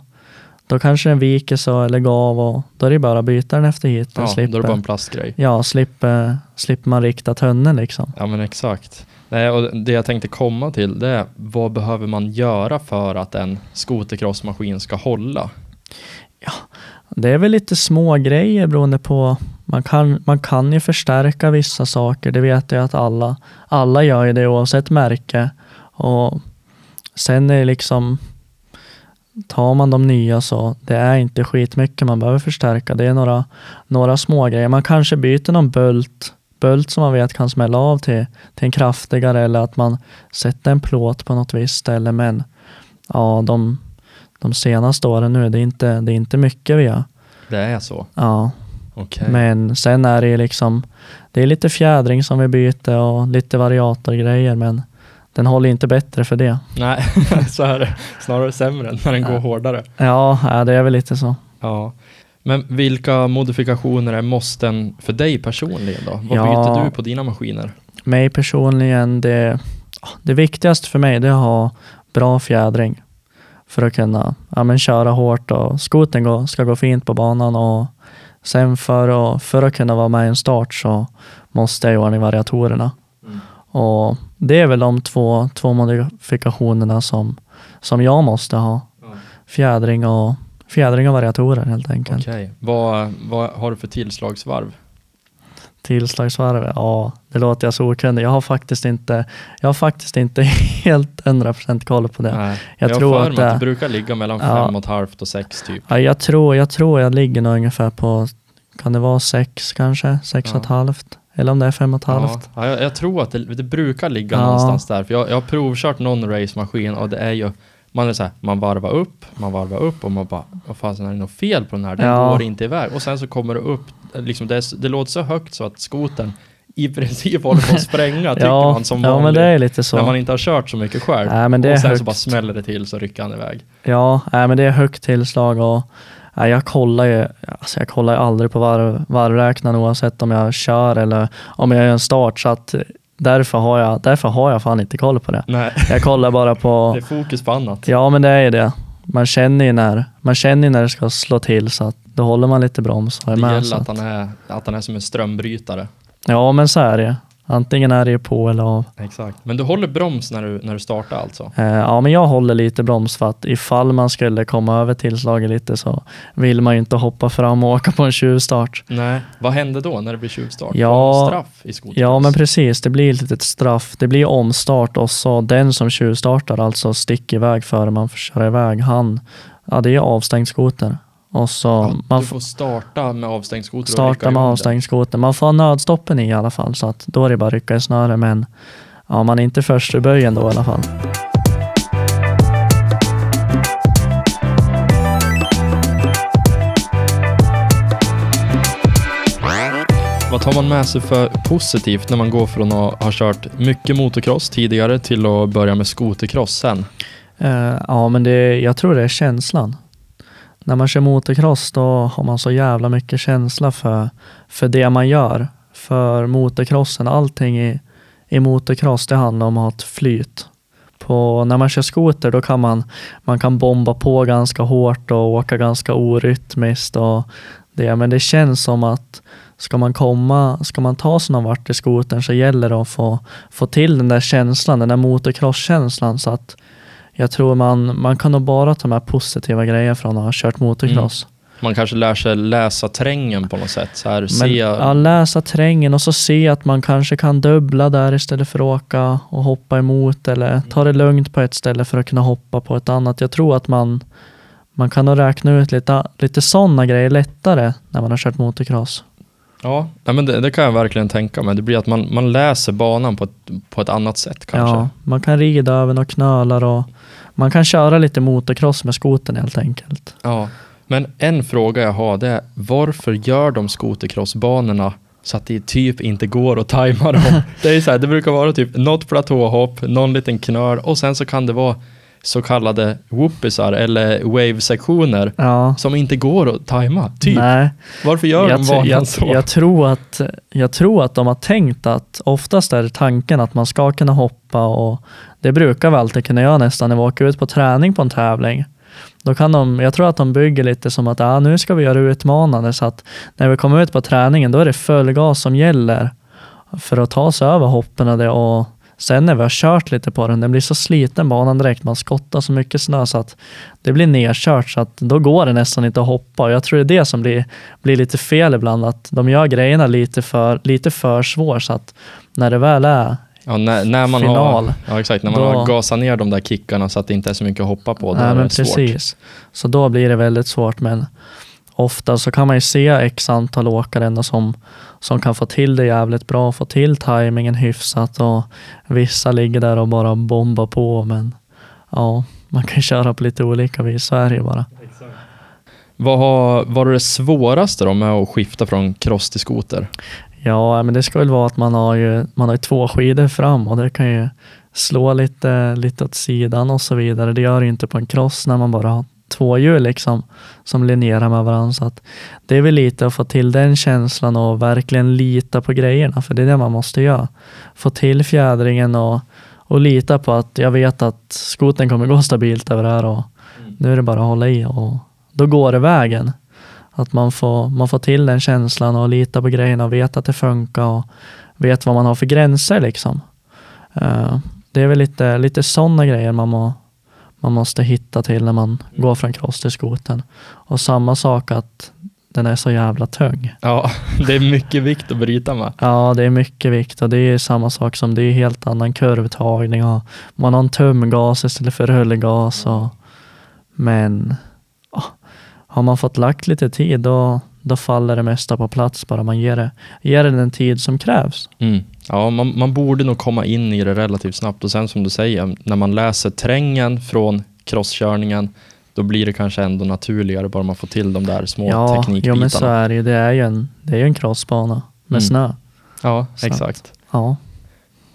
då kanske den viker så eller gav och då är det bara att byta den efter hit. Ja, då är slipper, det bara en plastgrej. ja, slipper, slipper man rikta tunneln liksom. Ja men exakt. Nej, och det jag tänkte komma till det är vad behöver man göra för att en skotercrossmaskin ska hålla? Det är väl lite små grejer beroende på. Man kan, man kan ju förstärka vissa saker. Det vet jag att alla, alla gör ju det oavsett märke. Och sen är det liksom tar man de nya så det är inte skitmycket man behöver förstärka. Det är några, några små grejer. Man kanske byter någon bult, bult som man vet kan smälla av till, till en kraftigare eller att man sätter en plåt på något visst ställe. Men ja, de, de senaste åren nu, det är inte, det är inte mycket vi har. Det är så? Ja, Okej. men sen är det liksom, det är lite fjädring som vi byter och lite variatorgrejer, men den håller inte bättre för det. Nej, så är det. Snarare sämre när den går hårdare. Ja, ja, det är väl lite så. Ja. Men vilka modifikationer är måsten för dig personligen då? Vad Ja. byter du på dina maskiner? Mig personligen, det, det viktigaste för mig det är att ha bra fjädring för att kunna ja, men köra hårt och skoten ska gå fint på banan och sen för att, för att kunna vara med i en start så måste jag göra i variatorerna. Och det är väl de två, två modifikationerna som, som jag måste ha. Fjädring och, fjädring och variatorer helt enkelt. Okej. Vad, vad har du för tillslagsvarv? Tillslagsvarv, ja, det låter jag så okunnig. Jag har faktiskt inte, jag har faktiskt inte helt 100% koll på det. Nej. Jag har tror att det- att det brukar ligga mellan Ja. fem och ett halvt och sex typ. Ja, jag, tror, jag tror jag ligger nog ungefär på, kan det vara sex kanske? Sex och ett Ja. halvt? Eller om det är fem och ett Ja, halvt? ja, jag, jag tror att det, det brukar ligga Ja. någonstans där. För jag, jag har provkört någon racemaskin och det är ju man är så här, man varvar upp, man varvar upp och man bara, vad fan är det något fel på den här? Den Ja. går inte iväg. Och sen så kommer det upp liksom det, är, det låter så högt så att skotern i princip håller på att spränga, tycker ja, man som ja, vanlig. men det är lite så. När man inte har kört så mycket själv. Nej, men det är och sen så högt. bara smäller det till så rycker han iväg. Ja, nej, men det är högt tillslag och nej, jag kollar ju alltså jag kollar ju aldrig på varv, varvräknaren oavsett om jag kör eller om jag gör en start. Så att därför har jag, därför har jag fan inte koll på det. Nej, Jag kollar bara på, det är fokus på annat. ja men det är ju det. Man känner ju när, man känner när det ska slå till så att då håller man lite broms. Det med, gäller att han, är, att han är som en strömbrytare. ja men så är det. Antingen är det ju på eller av. Exakt. Men du håller broms när du, när du startar alltså? Eh, Ja, men jag håller lite broms för att ifall man skulle komma över tillslaget lite så vill man ju inte hoppa fram och åka på en tjuvstart. Nej. Vad händer då när det blir tjuvstart? Ja, straff i skotercross? Ja, men precis. Det blir ett litet straff. Det blir omstart och så den som tjuvstartar, alltså sticker iväg före man får köra iväg, han, ja det är avstängd skoter. Och så Ja, man du får starta med avstängd skoter starta med avstängd skoter. Man får ha nödstoppen i i alla fall, så att då är det bara att rycka i snöre. Men ja, man är inte först i böjen då i alla fall. Vad tar man med sig för positivt när man går från att ha kört mycket motocross tidigare till att börja med skotercross sen? Eh, ja, men det, jag tror det är känslan. När man kör motocross då har man så jävla mycket känsla för, för det man gör. För motocrossen, allting i, i motocross det handlar om att ha ett flyt. På, när man kör skoter då kan man, man kan bomba på ganska hårt och åka ganska orytmiskt. Och det, men det känns som att ska man komma, ska man ta sig någon vart i skotern så gäller det att få, få till den där känslan, den där motocrosskänslan så att jag tror man, man kan nog bara ta med positiva grejer från att ha kört motocross. Man kanske lär sig läsa terrängen på något sätt. Så här, Men se, ja, läsa terrängen och så se att man kanske kan dubbla där istället för att åka och hoppa emot eller ta det lugnt på ett ställe för att kunna hoppa på ett annat. Jag tror att man, man kan nog räkna ut lite, lite sådana grejer lättare när man har kört motocross. Ja, men det, det kan jag verkligen tänka mig. Det blir att man, man läser banan på ett, på ett annat sätt kanske. Ja, man kan rida över några knölar och man kan köra lite motocross med skoten helt enkelt. Ja. Men en fråga jag har det är varför gör de skotercrossbanorna så att det typ inte går att tajma dem? det är så här, det brukar vara typ något platåhopp, någon liten knöl och sen så kan det vara så kallade whoopisar eller wave-sektioner Ja, som inte går att tajma. Typ. nej. Varför gör jag, de banan jag, så? jag, tror att, jag tror att de har tänkt att oftast är tanken att man ska kunna hoppa och det brukar vi alltid kunna göra nästan när vi åker ut på träning på en tävling. Då kan de, jag tror att de bygger lite som att ah, nu ska vi göra utmanande så att när vi kommer ut på träningen då är det full gas som gäller för att ta sig över hoppen och det och sen när vi har kört lite på den, den blir så sliten banan direkt, man skottar så mycket snö så att det blir nedkört så att då går det nästan inte att hoppa och jag tror det är det som blir, blir lite fel ibland att de gör grejerna lite för, lite för svår så att när det väl är Ja, när, när man final, har, ja, exakt, när man då- har gasat ner de där kickarna så att det inte är så mycket att hoppa på, då Nej, är men det svårt. precis. Så då blir det väldigt svårt. Men ofta så kan man ju se x antal åkare ändå som, som kan få till det jävligt bra, få till tajmingen hyfsat och vissa ligger där och bara bombar på. Men ja, man kan köra på lite olika vis, så är det ju bara. Vad har varit det svåraste då med att skifta från cross till skoter? Ja, men det ska väl vara att man har ju, man har ju två skidor fram och det kan ju slå lite, lite åt sidan och så vidare. Det gör det ju inte på en cross när man bara har två hjul liksom som linjerar med varandra. Så det är väl lite att få till den känslan och verkligen lita på grejerna, för det är det man måste göra. Få till fjädringen och, och lita på att jag vet att skoten kommer gå stabilt över det här och nu är det bara att hålla i och då går det vägen. Att man får, man får till den känslan och lita på grejerna och vet att det funkar och vet vad man har för gränser liksom. Eh, det är väl lite, lite sådana grejer man, må, man måste hitta till när man går från cross till skoten. Och samma sak att den är så jävla tung. Ja, det är mycket vikt att bryta med. Ja, det är mycket vikt och det är samma sak som det är helt annan kurvtagning och man har en tumgas istället för rullgas. Och, men har man fått lagt lite tid då, då faller det mesta på plats bara man ger det, ger det den tid som krävs. Mm. Ja, man, man borde nog komma in i det relativt snabbt och sen som du säger, när man läser terrängen från crosskörningen då blir det kanske ändå naturligare bara man får till de där små Ja, teknikbitarna. men så är det ju. Det är ju en, det är ju en crossbana med Mm. snö. Ja, Så exakt. Ja.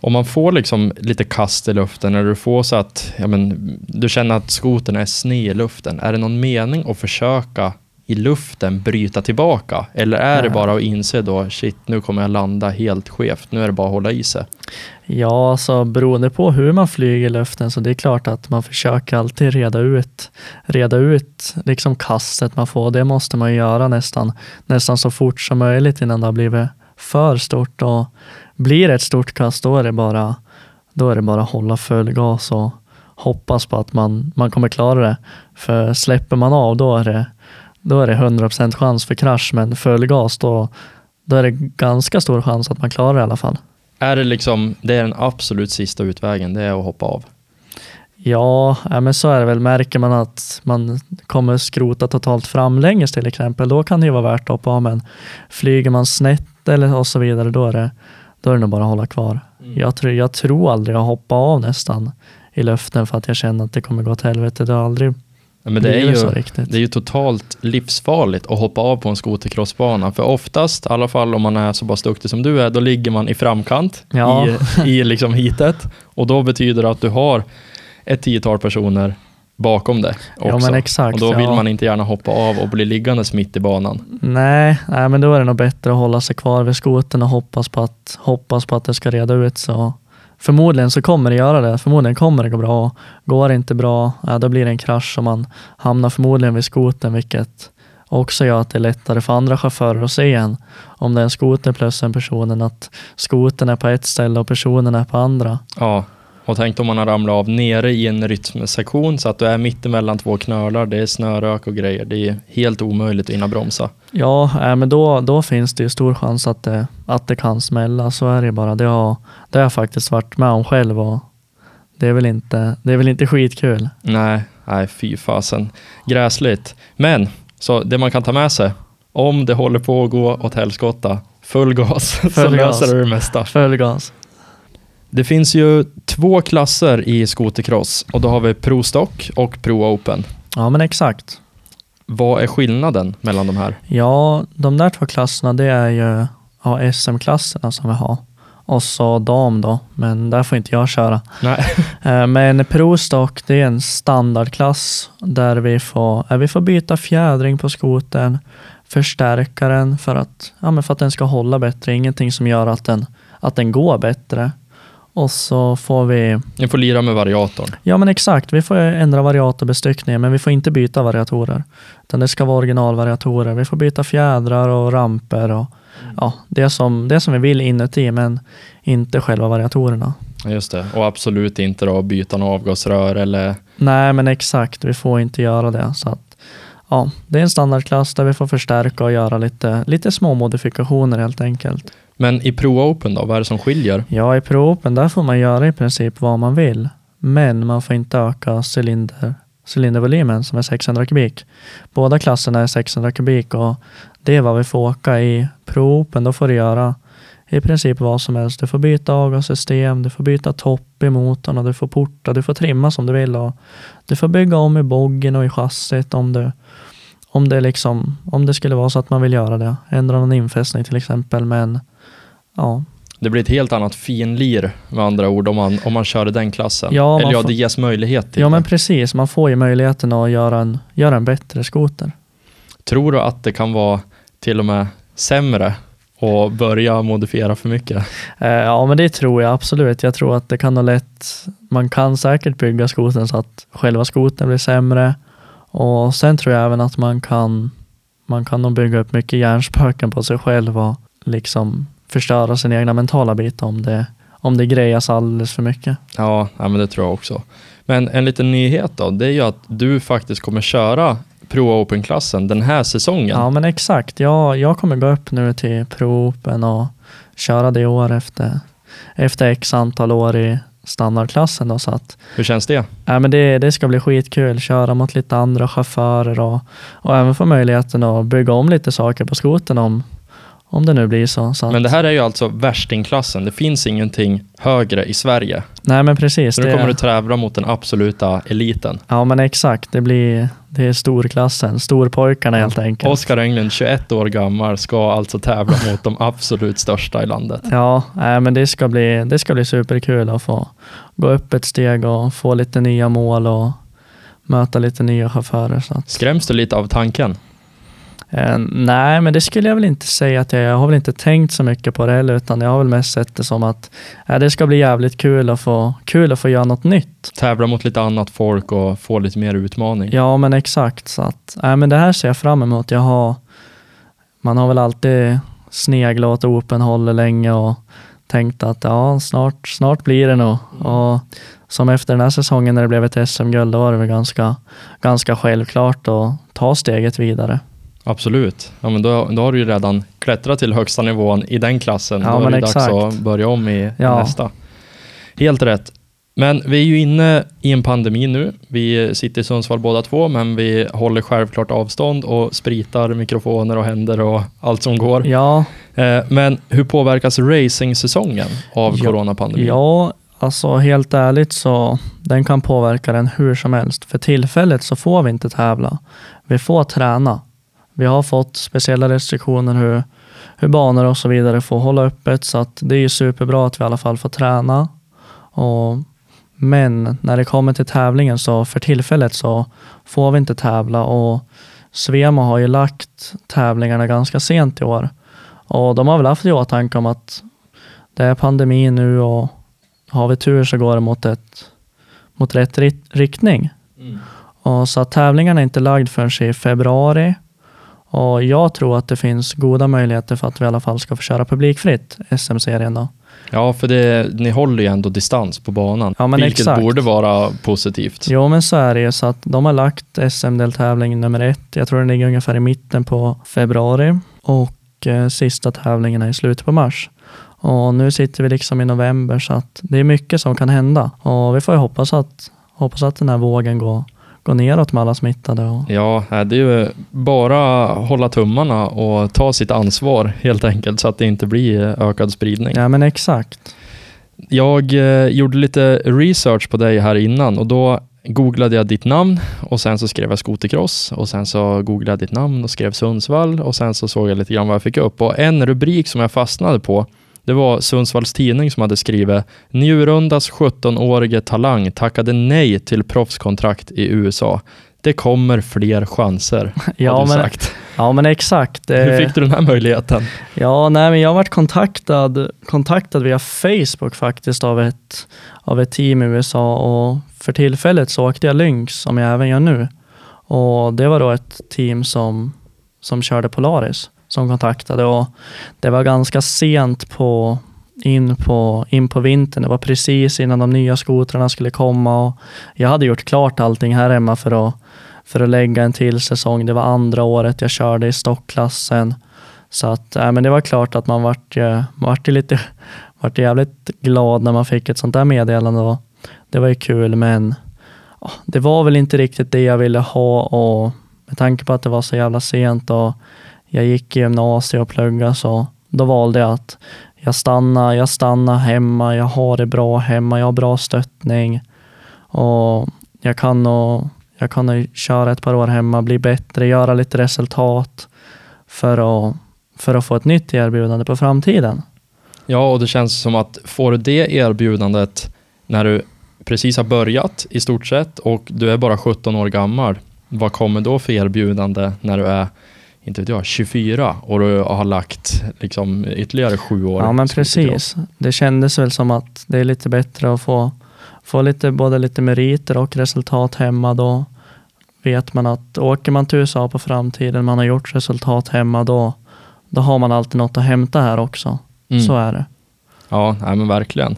Om man får liksom lite kast i luften, eller du får så att ja, men, du känner att skoten är sned i luften, är det någon mening att försöka i luften bryta tillbaka? Eller är det bara att inse då, shit, nu kommer jag landa helt skevt, nu är det bara att hålla i sig? Ja, så beroende på hur man flyger i luften så det är klart att man försöker alltid reda ut, reda ut liksom kastet man får. Det måste man göra nästan, nästan så fort som möjligt innan det har blivit för stort. Och blir det ett stort kast då är det bara, då är det bara att hålla full gas och hoppas på att man, man kommer klara det. För släpper man av då är det, då är det 100% chans för krasch men full gas då, då är det ganska stor chans att man klarar det i alla fall. Är det liksom, det är den absolut sista utvägen, det är att hoppa av? Ja, ja, men så är det väl. Märker man att man kommer skrota totalt framlänges till exempel, då kan det ju vara värt att hoppa av. Men flyger man snett eller och så vidare, då är det, då är det nog bara att hålla kvar. Mm. Jag, tror, jag tror aldrig jag hoppar av nästan i luften för att jag känner att det kommer gå åt helvete. Det har aldrig Ja, men det är, blivit så ju, riktigt. det är ju totalt livsfarligt att hoppa av på en skotercrossbana. För oftast, i alla fall om man är så pass duktig som du är, då ligger man i framkant Ja. i, i liksom heatet. Och då betyder det att du har ett tiotal personer bakom det också. Ja, exakt. och då vill ja. man inte gärna hoppa av och bli liggandes mitt i banan. Nej, nej, men då är det nog bättre att hålla sig kvar vid skoten och hoppas på att, hoppas på att det ska reda ut sig. Förmodligen så kommer det göra det. Förmodligen kommer det gå bra. Går det inte bra, ja, då blir det en krasch och man hamnar förmodligen vid skoten, vilket också gör att det är lättare för andra chaufförer att se en. Om det är en skoter plus en person, att skoten är på ett ställe och personen är på andra. Ja, och tänk om man har ramlat av nere i en rytmsektion så att du är mitt emellan två knölar, det är snörök och grejer. Det är helt omöjligt att hinna bromsa. Ja, äh, men då, då finns det ju stor chans att det, att det kan smälla. Så är det bara. Det har, det har jag faktiskt varit med om själv och det är väl inte, det är väl inte skitkul. Nej, nej fy fasen. Gräsligt. Men, så det man kan ta med sig, om det håller på att gå åt helskotta, full gas, så Full gas. löser det det mesta. Full gas. Det finns ju två klasser i skotercross och då har vi Pro Stock och Pro Open. Ja, men exakt. Vad är skillnaden mellan de här? Ja, de där två klasserna det är ju ja, SM-klasserna som vi har. Och så dam då, men där får inte jag köra. Nej. Eh, Men Prostock det är en standardklass där vi får, eh, vi får byta fjädring på skoten, förstärka den för att, ja, men för att den ska hålla bättre. Ingenting som gör att den, att den går bättre. Och så får vi, Ni får lira med variatorn. ja men exakt, vi får ändra variatorbestyckningen men vi får inte byta variatorer. Utan det ska vara originalvariatorer. Vi får byta fjädrar och ramper och ja, det, som, det som vi vill inuti men inte själva variatorerna. Just det. Och absolut inte då byta något avgasrör eller... Nej, men exakt. Vi får inte göra det. Så att, ja, det är en standardklass där vi får förstärka och göra lite, lite små modifikationer helt enkelt. Men i Pro Open då, vad är det som skiljer? Ja, i Pro Open där får man göra i princip vad man vill. Men man får inte öka cylinder, cylindervolymen som är 600 kubik. Båda klasserna är 600 kubik och det är vad vi får åka i Pro Open. Då får du göra i princip vad som helst. Du får byta avgassystem, du får byta topp i motorn och du får porta, du får trimma som du vill och du får bygga om i boggen och i chassit om du om det, liksom, om det skulle vara så att man vill göra det. Ändra någon infästning till exempel. Men ja, Det blir ett helt annat finlir med andra ord om man, om man kör i den klassen. Ja, eller ja, får- det ges möjlighet till Ja men det. precis, man får ju möjligheten att göra en, göra en bättre skoter. Tror du att det kan vara till och med sämre och börja modifiera för mycket? Eh, ja men det tror jag absolut. Jag tror att det kan ha lätt, man kan säkert bygga skotern så att själva skotern blir sämre. Och sen tror jag även att man kan, man kan nog bygga upp mycket hjärnspöken på sig själv och liksom förstöra sin egna mentala bit om det, om det grejas alldeles för mycket. Ja, ja, men det tror jag också. Men en liten nyhet då, det är ju att du faktiskt kommer köra Pro Open-klassen den här säsongen. Ja men exakt, jag, jag kommer gå upp nu till Pro Open och köra det i år efter, efter x antal år i standardklassen. Då, så att, Hur känns det? ja, men det, det ska bli skitkul, köra mot lite andra chaufförer och, och även få möjligheten att bygga om lite saker på skoten om, om det nu blir så. så att, Men det här är ju alltså värstingklassen. Det finns ingenting högre i Sverige. nej men precis. Så nu det- kommer du tävla mot den absoluta eliten. Ja men exakt, det blir, det är storklassen, storpojkarna helt enkelt. Oskar Englund, 21 år gammal, ska alltså tävla mot de absolut största i landet. Ja, nej, men det ska, bli, det ska bli superkul att få gå upp ett steg och få lite nya mål och möta lite nya chaufförer. Så att, Skräms du lite av tanken? Eh, nej, men det skulle jag väl inte säga att jag, jag har väl inte tänkt så mycket på det heller, utan jag har väl mest sett det som att eh, det ska bli jävligt kul att få, kul att få göra något nytt. Tävla mot lite annat folk och få lite mer utmaning. Ja, men exakt. Så att, nej, men det här ser jag fram emot. Jag har, man har väl alltid sneglat åt Open-hållet länge och tänkt att ja, snart, snart blir det nog. Och som efter den här säsongen när det blev ett SM-guld, då var det väl ganska, ganska självklart att ta steget vidare. Absolut. Ja, men då, då har du ju redan klättrat till högsta nivån i den klassen. Ja, då är det exakt. dags att börja om i Ja. nästa. Helt rätt. Men vi är ju inne i en pandemi nu. Vi sitter i Sundsvall båda två, men vi håller självklart avstånd och spritar mikrofoner och händer och allt som går. Ja, Eh, Men hur påverkas racing-säsongen av Ja, coronapandemin? ja, alltså helt ärligt så den kan påverka den hur som helst. För tillfället så får vi inte tävla. Vi får träna. Vi har fått speciella restriktioner hur, hur banor och så vidare får hålla öppet så att det är superbra att vi i alla fall får träna. Och, men när det kommer till tävlingen så för tillfället så får vi inte tävla och Svema har ju lagt tävlingarna ganska sent i år. Och de har väl haft i åtanke om att det är pandemi nu och har vi tur så går det mot, ett, mot rätt riktning. Mm. Och så att tävlingarna är inte lagd förrän i februari. Och jag tror att det finns goda möjligheter för att vi i alla fall ska få köra publikfritt SM-serien då. Ja, för det, ni håller ju ändå distans på banan, Ja, vilket exakt. borde vara positivt. Jo, men så är det ju. Så att de har lagt SM-deltävling nummer ett. Jag tror den ligger ungefär i mitten på februari och eh, sista tävlingen är i slutet på mars. Och nu sitter vi liksom i november så att det är mycket som kan hända och vi får ju hoppas att, hoppas att den här vågen går, går neråt med alla smittade. Och, Ja, eh, det är ju bara hålla tummarna och ta sitt ansvar helt enkelt så att det inte blir ökad spridning. ja, men exakt. Jag eh, gjorde lite research på dig här innan och då googlade jag ditt namn och sen så skrev jag skotercross och sen så googlade jag ditt namn och skrev Sundsvall och sen så såg jag lite grann vad jag fick upp och en rubrik som jag fastnade på det var Sundsvalls Tidning som hade skrivit Njurundas 17-årige talang tackade nej till proffskontrakt i USA. Det kommer fler chanser, Ja, men, sagt. ja, men exakt. Hur Eh, fick du den här möjligheten? Ja, nej, men jag har varit kontaktad, kontaktad via Facebook faktiskt av ett, av ett team i USA och för tillfället så åkte jag Lynx som jag även gör nu. Och det var då ett team som, som körde Polaris som kontaktade och det var ganska sent på in, på in på vintern. Det var precis innan de nya skotrarna skulle komma och jag hade gjort klart allting här hemma för att, för att lägga en till säsong. Det var andra året jag körde i stockklassen. Så att, äh, men det var klart att man vart, man vart lite vart jävligt glad när man fick ett sånt där meddelande. Och det var ju kul, men det var väl inte riktigt det jag ville ha och med tanke på att det var så jävla sent och jag gick i gymnasiet och pluggade så då valde jag att jag stannar, jag stannar hemma, jag har det bra hemma, jag har bra stöttning och jag kan nog, jag kan nog köra ett par år hemma, bli bättre, göra lite resultat för att, för att få ett nytt erbjudande på framtiden. Ja, och det känns som att får du det erbjudandet när du precis har börjat i stort sett och du är bara 17 år gammal, vad kommer då för erbjudande när du är, inte vet jag, 24 och du har lagt liksom ytterligare sju år? Ja men precis. Det kändes väl som att det är lite bättre att få, få lite, både lite meriter och resultat hemma. Då vet man att åker man till USA på framtiden, man har gjort resultat hemma, då, då har man alltid något att hämta här också. Mm. Så är det. Ja, nej, men verkligen.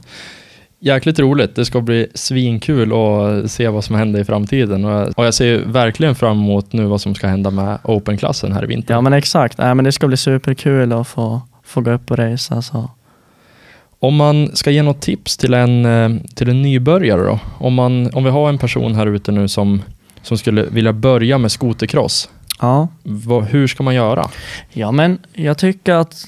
Jäkligt roligt. Det ska bli svinkul att se vad som händer i framtiden. Och jag, ser verkligen fram emot nu vad som ska hända med Open-klassen här i vinter. Ja men exakt. Nej, men det ska bli superkul att få, få gå upp och racea. Så. Om man ska ge något tips till en, eh, till en nybörjare då? Om, man, om vi har en person här ute nu som, som skulle vilja börja med skotercross. Ja. Vad, hur ska man göra? Ja, men jag tycker att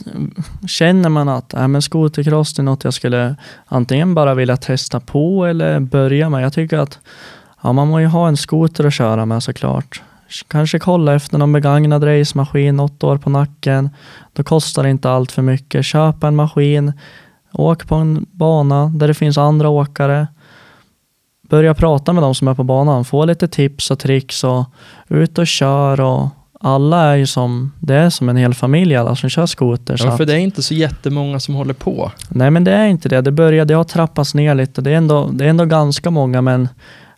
känner man att äh, men skotercross är något jag skulle antingen bara vilja testa på eller börja med. Jag tycker att ja, man må ju ha en skoter att köra med såklart. kanske kolla efter någon begagnad racemaskin, något år på nacken. Då kostar det inte allt för mycket. Köpa en maskin, åk på en bana där det finns andra åkare. Börja prata med de som är på banan, få lite tips och tricks och ut och kör och alla är ju som, det är som en hel familj alla som kör skoter. så Ja, för det är inte så jättemånga som håller på. Nej men det är inte det. Det börjar, det har trappats ner lite. Det är ändå, det är ändå ganska många men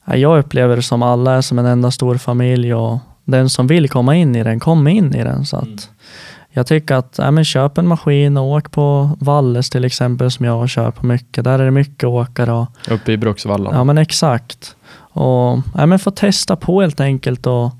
ja, jag upplever det som alla är som en enda stor familj och den som vill komma in i den kommer in i den. Så att Mm. Jag tycker att ja, men köp en maskin och åk på Valles till exempel som jag kör på mycket. Där är det mycket åkare och Uppe i Bruksvallarna. ja men exakt. Och ja, men få testa på helt enkelt och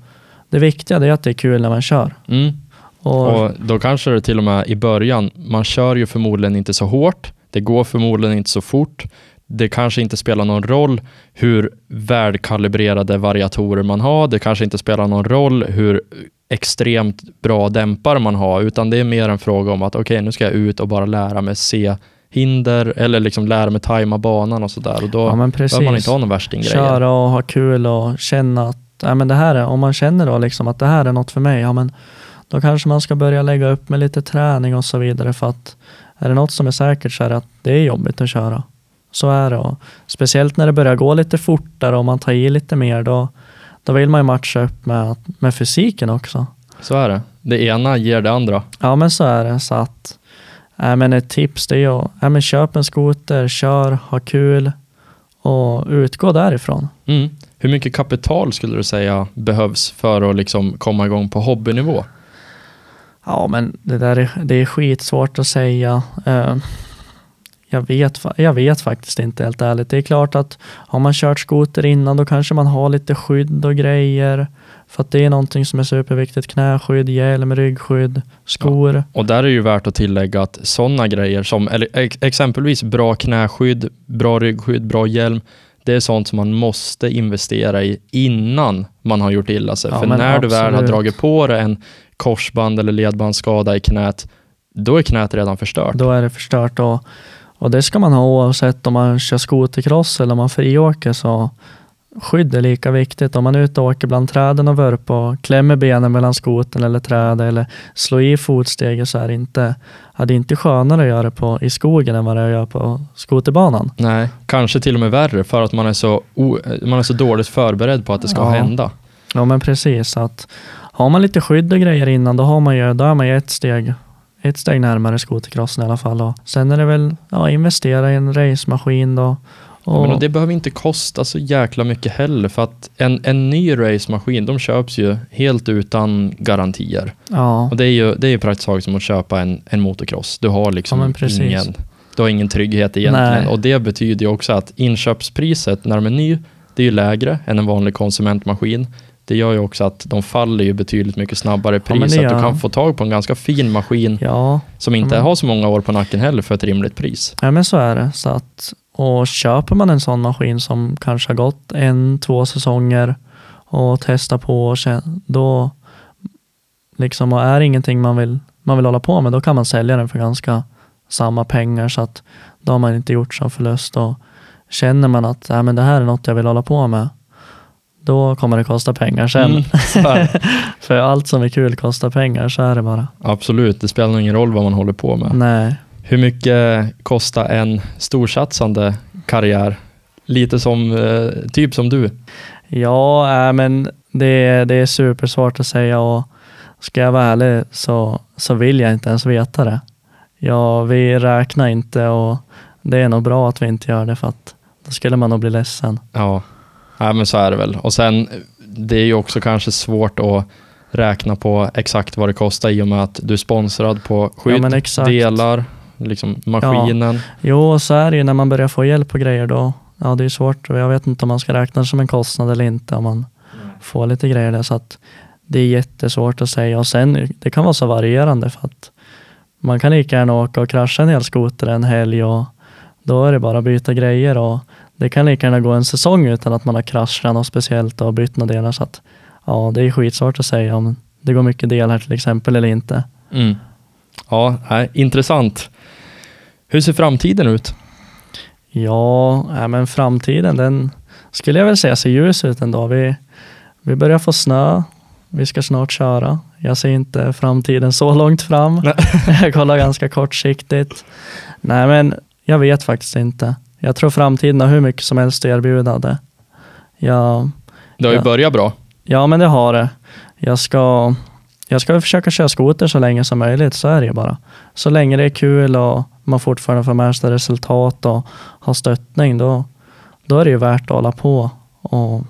det viktiga är att det är kul när man kör. Mm. Och, Och då kanske det till och med i början, man kör ju förmodligen inte så hårt, det går förmodligen inte så fort, det kanske inte spelar någon roll hur välkalibrerade variatorer man har, det kanske inte spelar någon roll hur extremt bra dämpare man har, utan det är mer en fråga om att okej, nu ska jag ut och bara lära mig se hinder eller liksom lära mig tajma banan och sådär och då ja, behöver man inte ha någon värstinggrejer. köra och ha kul och känna att ja, men det här är, om man känner då liksom att det här är något för mig, ja, men då kanske man ska börja lägga upp med lite träning och så vidare för att är det något som är säkert så är det att det är jobbigt att köra. Så är det och speciellt när det börjar gå lite fortare och man tar i lite mer då, då vill man ju matcha upp med, med fysiken också. Så är det. Det ena ger det andra. Ja men så är det så att äh, men ett tips det är ju äh, men köp en skoter, kör, ha kul och utgå därifrån. Mm. Hur mycket kapital skulle du säga behövs för att liksom komma igång på hobbynivå? Ja, men det där är, det är skitsvårt att säga. Jag, vet, jag vet faktiskt inte helt ärligt. Det är klart att har man kört skoter innan då kanske man har lite skydd och grejer. För att det är någonting som är superviktigt. Knäskydd, hjälm, ryggskydd, skor. Och där är ju värt att tillägga att sådana grejer som eller ex- exempelvis bra knäskydd, bra ryggskydd, bra hjälm, det är sånt som man måste investera i innan man har gjort illa sig. Ja, För när du väl har absolut. dragit på dig en korsband eller ledbandsskada i knät, då är knät redan förstört. Då är det förstört. Och, och det ska man ha oavsett om man kör skotercross eller om man friåker. Så skydd är lika viktigt. Om man är ute och åker bland träden och vurp och klämmer benen mellan skoten eller trädet eller slår i fotsteget så är det inte, ja, det är inte skönare att göra det på, i skogen än vad det är att göra på skoterbanan. Nej, kanske till och med värre för att man är så, o- man är så dåligt förberedd på att det ska Ja. hända. Ja men precis. Att har man lite skydd och grejer innan då, har man ju, då är man ju ett steg, ett steg närmare skotercrossen i alla fall. Och sen är det väl ja, investera i en racemaskin då. Ja, Och, men och det behöver inte kosta så jäkla mycket heller för att en, en ny racemaskin, de köps ju helt utan garantier. ja, Och det är ju det är ju praktiskt taget som att köpa en, en motocross. Du har liksom Ja, men ingen, du har ingen trygghet egentligen. Nej. Och det betyder ju också att inköpspriset när de är ny, det är ju lägre än en vanlig konsumentmaskin. Det gör ju också att de faller ju betydligt mycket snabbare i Ja, pris. det att du kan få tag på en ganska fin maskin ja, som inte men- har så många år på nacken heller för ett rimligt pris. Ja men så är det. Så att, och köper man en sån maskin som kanske har gått en, två säsonger och testar på och sen, då liksom och är ingenting man vill, man vill hålla på med, då kan man sälja den för ganska samma pengar så att då har man inte gjort som förlust och känner man att ja, men det här är något jag vill hålla på med, då kommer det kosta pengar sen. Mm, för allt som är kul kostar pengar, så är det bara. Absolut, det spelar ingen roll vad man håller på med. Nej. Hur mycket kostar en storsatsande karriär? Lite som, eh, typ som du. Ja, äh, men det, det är supersvårt att säga och ska jag vara ärlig så, så vill jag inte ens veta det. Ja, vi räknar inte och det är nog bra att vi inte gör det för att då skulle man nog bli ledsen. Ja, ja men så är det väl. Och sen, det är ju också kanske svårt att räkna på exakt vad det kostar i och med att du är sponsrad på Ja, skydd, exakt. delar, liksom maskinen. Jo, och så är det ju när man börjar få hjälp och grejer då. Ja, det är svårt jag vet inte om man ska räkna det som en kostnad eller inte om man får lite grejer där. Så att det är jättesvårt att säga och sen det kan vara så varierande för att man kan lika gärna åka och krascha en hel skoter en helg och då är det bara att byta grejer och det kan lika gärna gå en säsong utan att man har kraschat något speciellt och bytt några delar så att ja, det är skitsvårt att säga om det går mycket delar till exempel eller inte. Mm. Ja, nej, intressant. Hur ser framtiden ut? Ja, ja, men framtiden den skulle jag väl säga ser ljus ut ändå. Vi, vi börjar få snö vi ska snart köra. Jag ser inte framtiden så långt fram. jag kollar ganska kortsiktigt. Nej, men jag vet faktiskt inte. Jag tror framtiden har hur mycket som helst att erbjuda. Det. Jag, Det har ju Ja. börjat bra. ja, men det har det. Jag ska, jag ska försöka köra skoter så länge som möjligt, så är det ju bara. Så länge det är kul och man fortfarande får med sig resultat och har stöttning, då, då är det ju värt att hålla på. Och,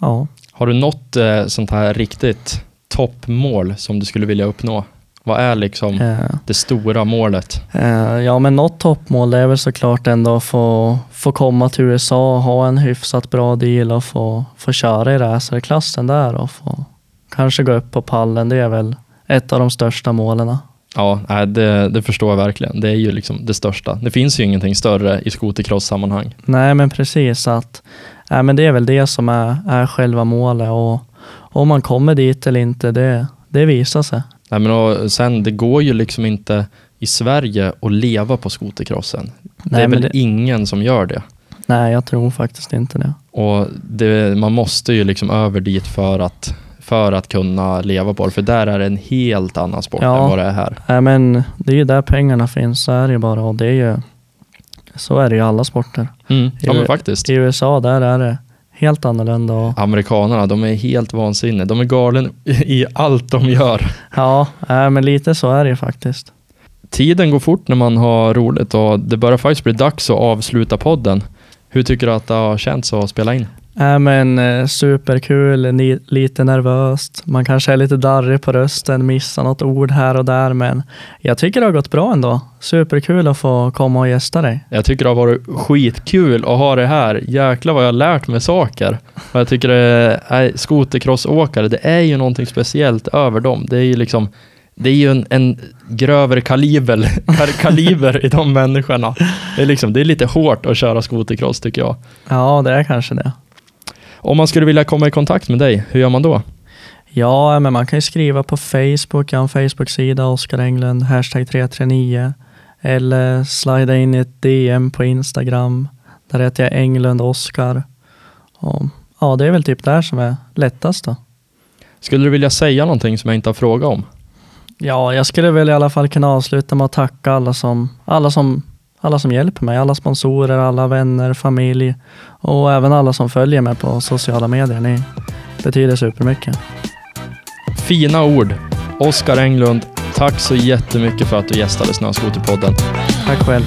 ja. Har du något eh, sånt här riktigt toppmål som du skulle vilja uppnå? Vad är liksom Eh, det stora målet? Eh, ja, men något toppmål är väl såklart ändå att få, få komma till USA och ha en hyfsat bra deal och få, få köra i racerklassen där och få kanske gå upp på pallen. Det är väl ett av de största målen. Ja, det, det förstår jag verkligen. Det är ju liksom det största. Det finns ju ingenting större i skotercross-sammanhang. Nej, men precis att nej, men det är väl det som är, är själva målet och om man kommer dit eller inte, det, det visar sig. Nej, men och sen, det går ju liksom inte i Sverige att leva på skotercrossen. det Nej, är men väl det, ingen som gör det. nej, jag tror faktiskt inte det. Och det, man måste ju liksom över dit för att, för att kunna leva på det. För där är det en helt annan sport Ja. än vad det är här. Nej, men det är ju där pengarna finns, så är det ju bara och det är ju så är det ju i alla sporter. Mm. Ja, I- men faktiskt. I USA där är det helt annorlunda. Och, Amerikanerna, de är helt vansinniga. De är galen i allt de gör. ja, nej, men lite så är det faktiskt. Tiden går fort när man har roligt och det börjar faktiskt bli dags att avsluta podden. Hur tycker du att det har känts att spela in? Nej, men eh, superkul, ni, lite nervöst. Man kanske är lite darrig på rösten, missar något ord här och där, men jag tycker det har gått bra ändå. Superkul att få komma och gästa dig. Jag tycker det har varit skitkul att ha det här. Jäklar vad jag har lärt mig saker. Och jag tycker det är skotercrossåkare, det är ju någonting speciellt över dem. Det är ju liksom det är ju en, en grövre kaliber, kal- kaliber i de människorna. Det är, liksom, det är lite hårt att köra skotercross tycker jag. Ja, det är kanske det. Om man skulle vilja komma i kontakt med dig, hur gör man då? Ja, men man kan ju skriva på Facebook. Jag har en Facebook-sida, Oskar Englund, hashtag 339. Eller slida in i ett DM på Instagram. Där heter jag Englund Oskar. Ja, det är väl typ där som är lättast då. Skulle du vilja säga någonting som jag inte har frågat om? Ja, jag skulle väl i alla fall kunna avsluta med att tacka alla som, alla som, alla som hjälper mig. Alla sponsorer, alla vänner, familj och även alla som följer mig på sociala medier. Ni betyder supermycket. Fina ord. Oskar Englund, tack så jättemycket för att du gästade Snöskoterpodden. Tack själv.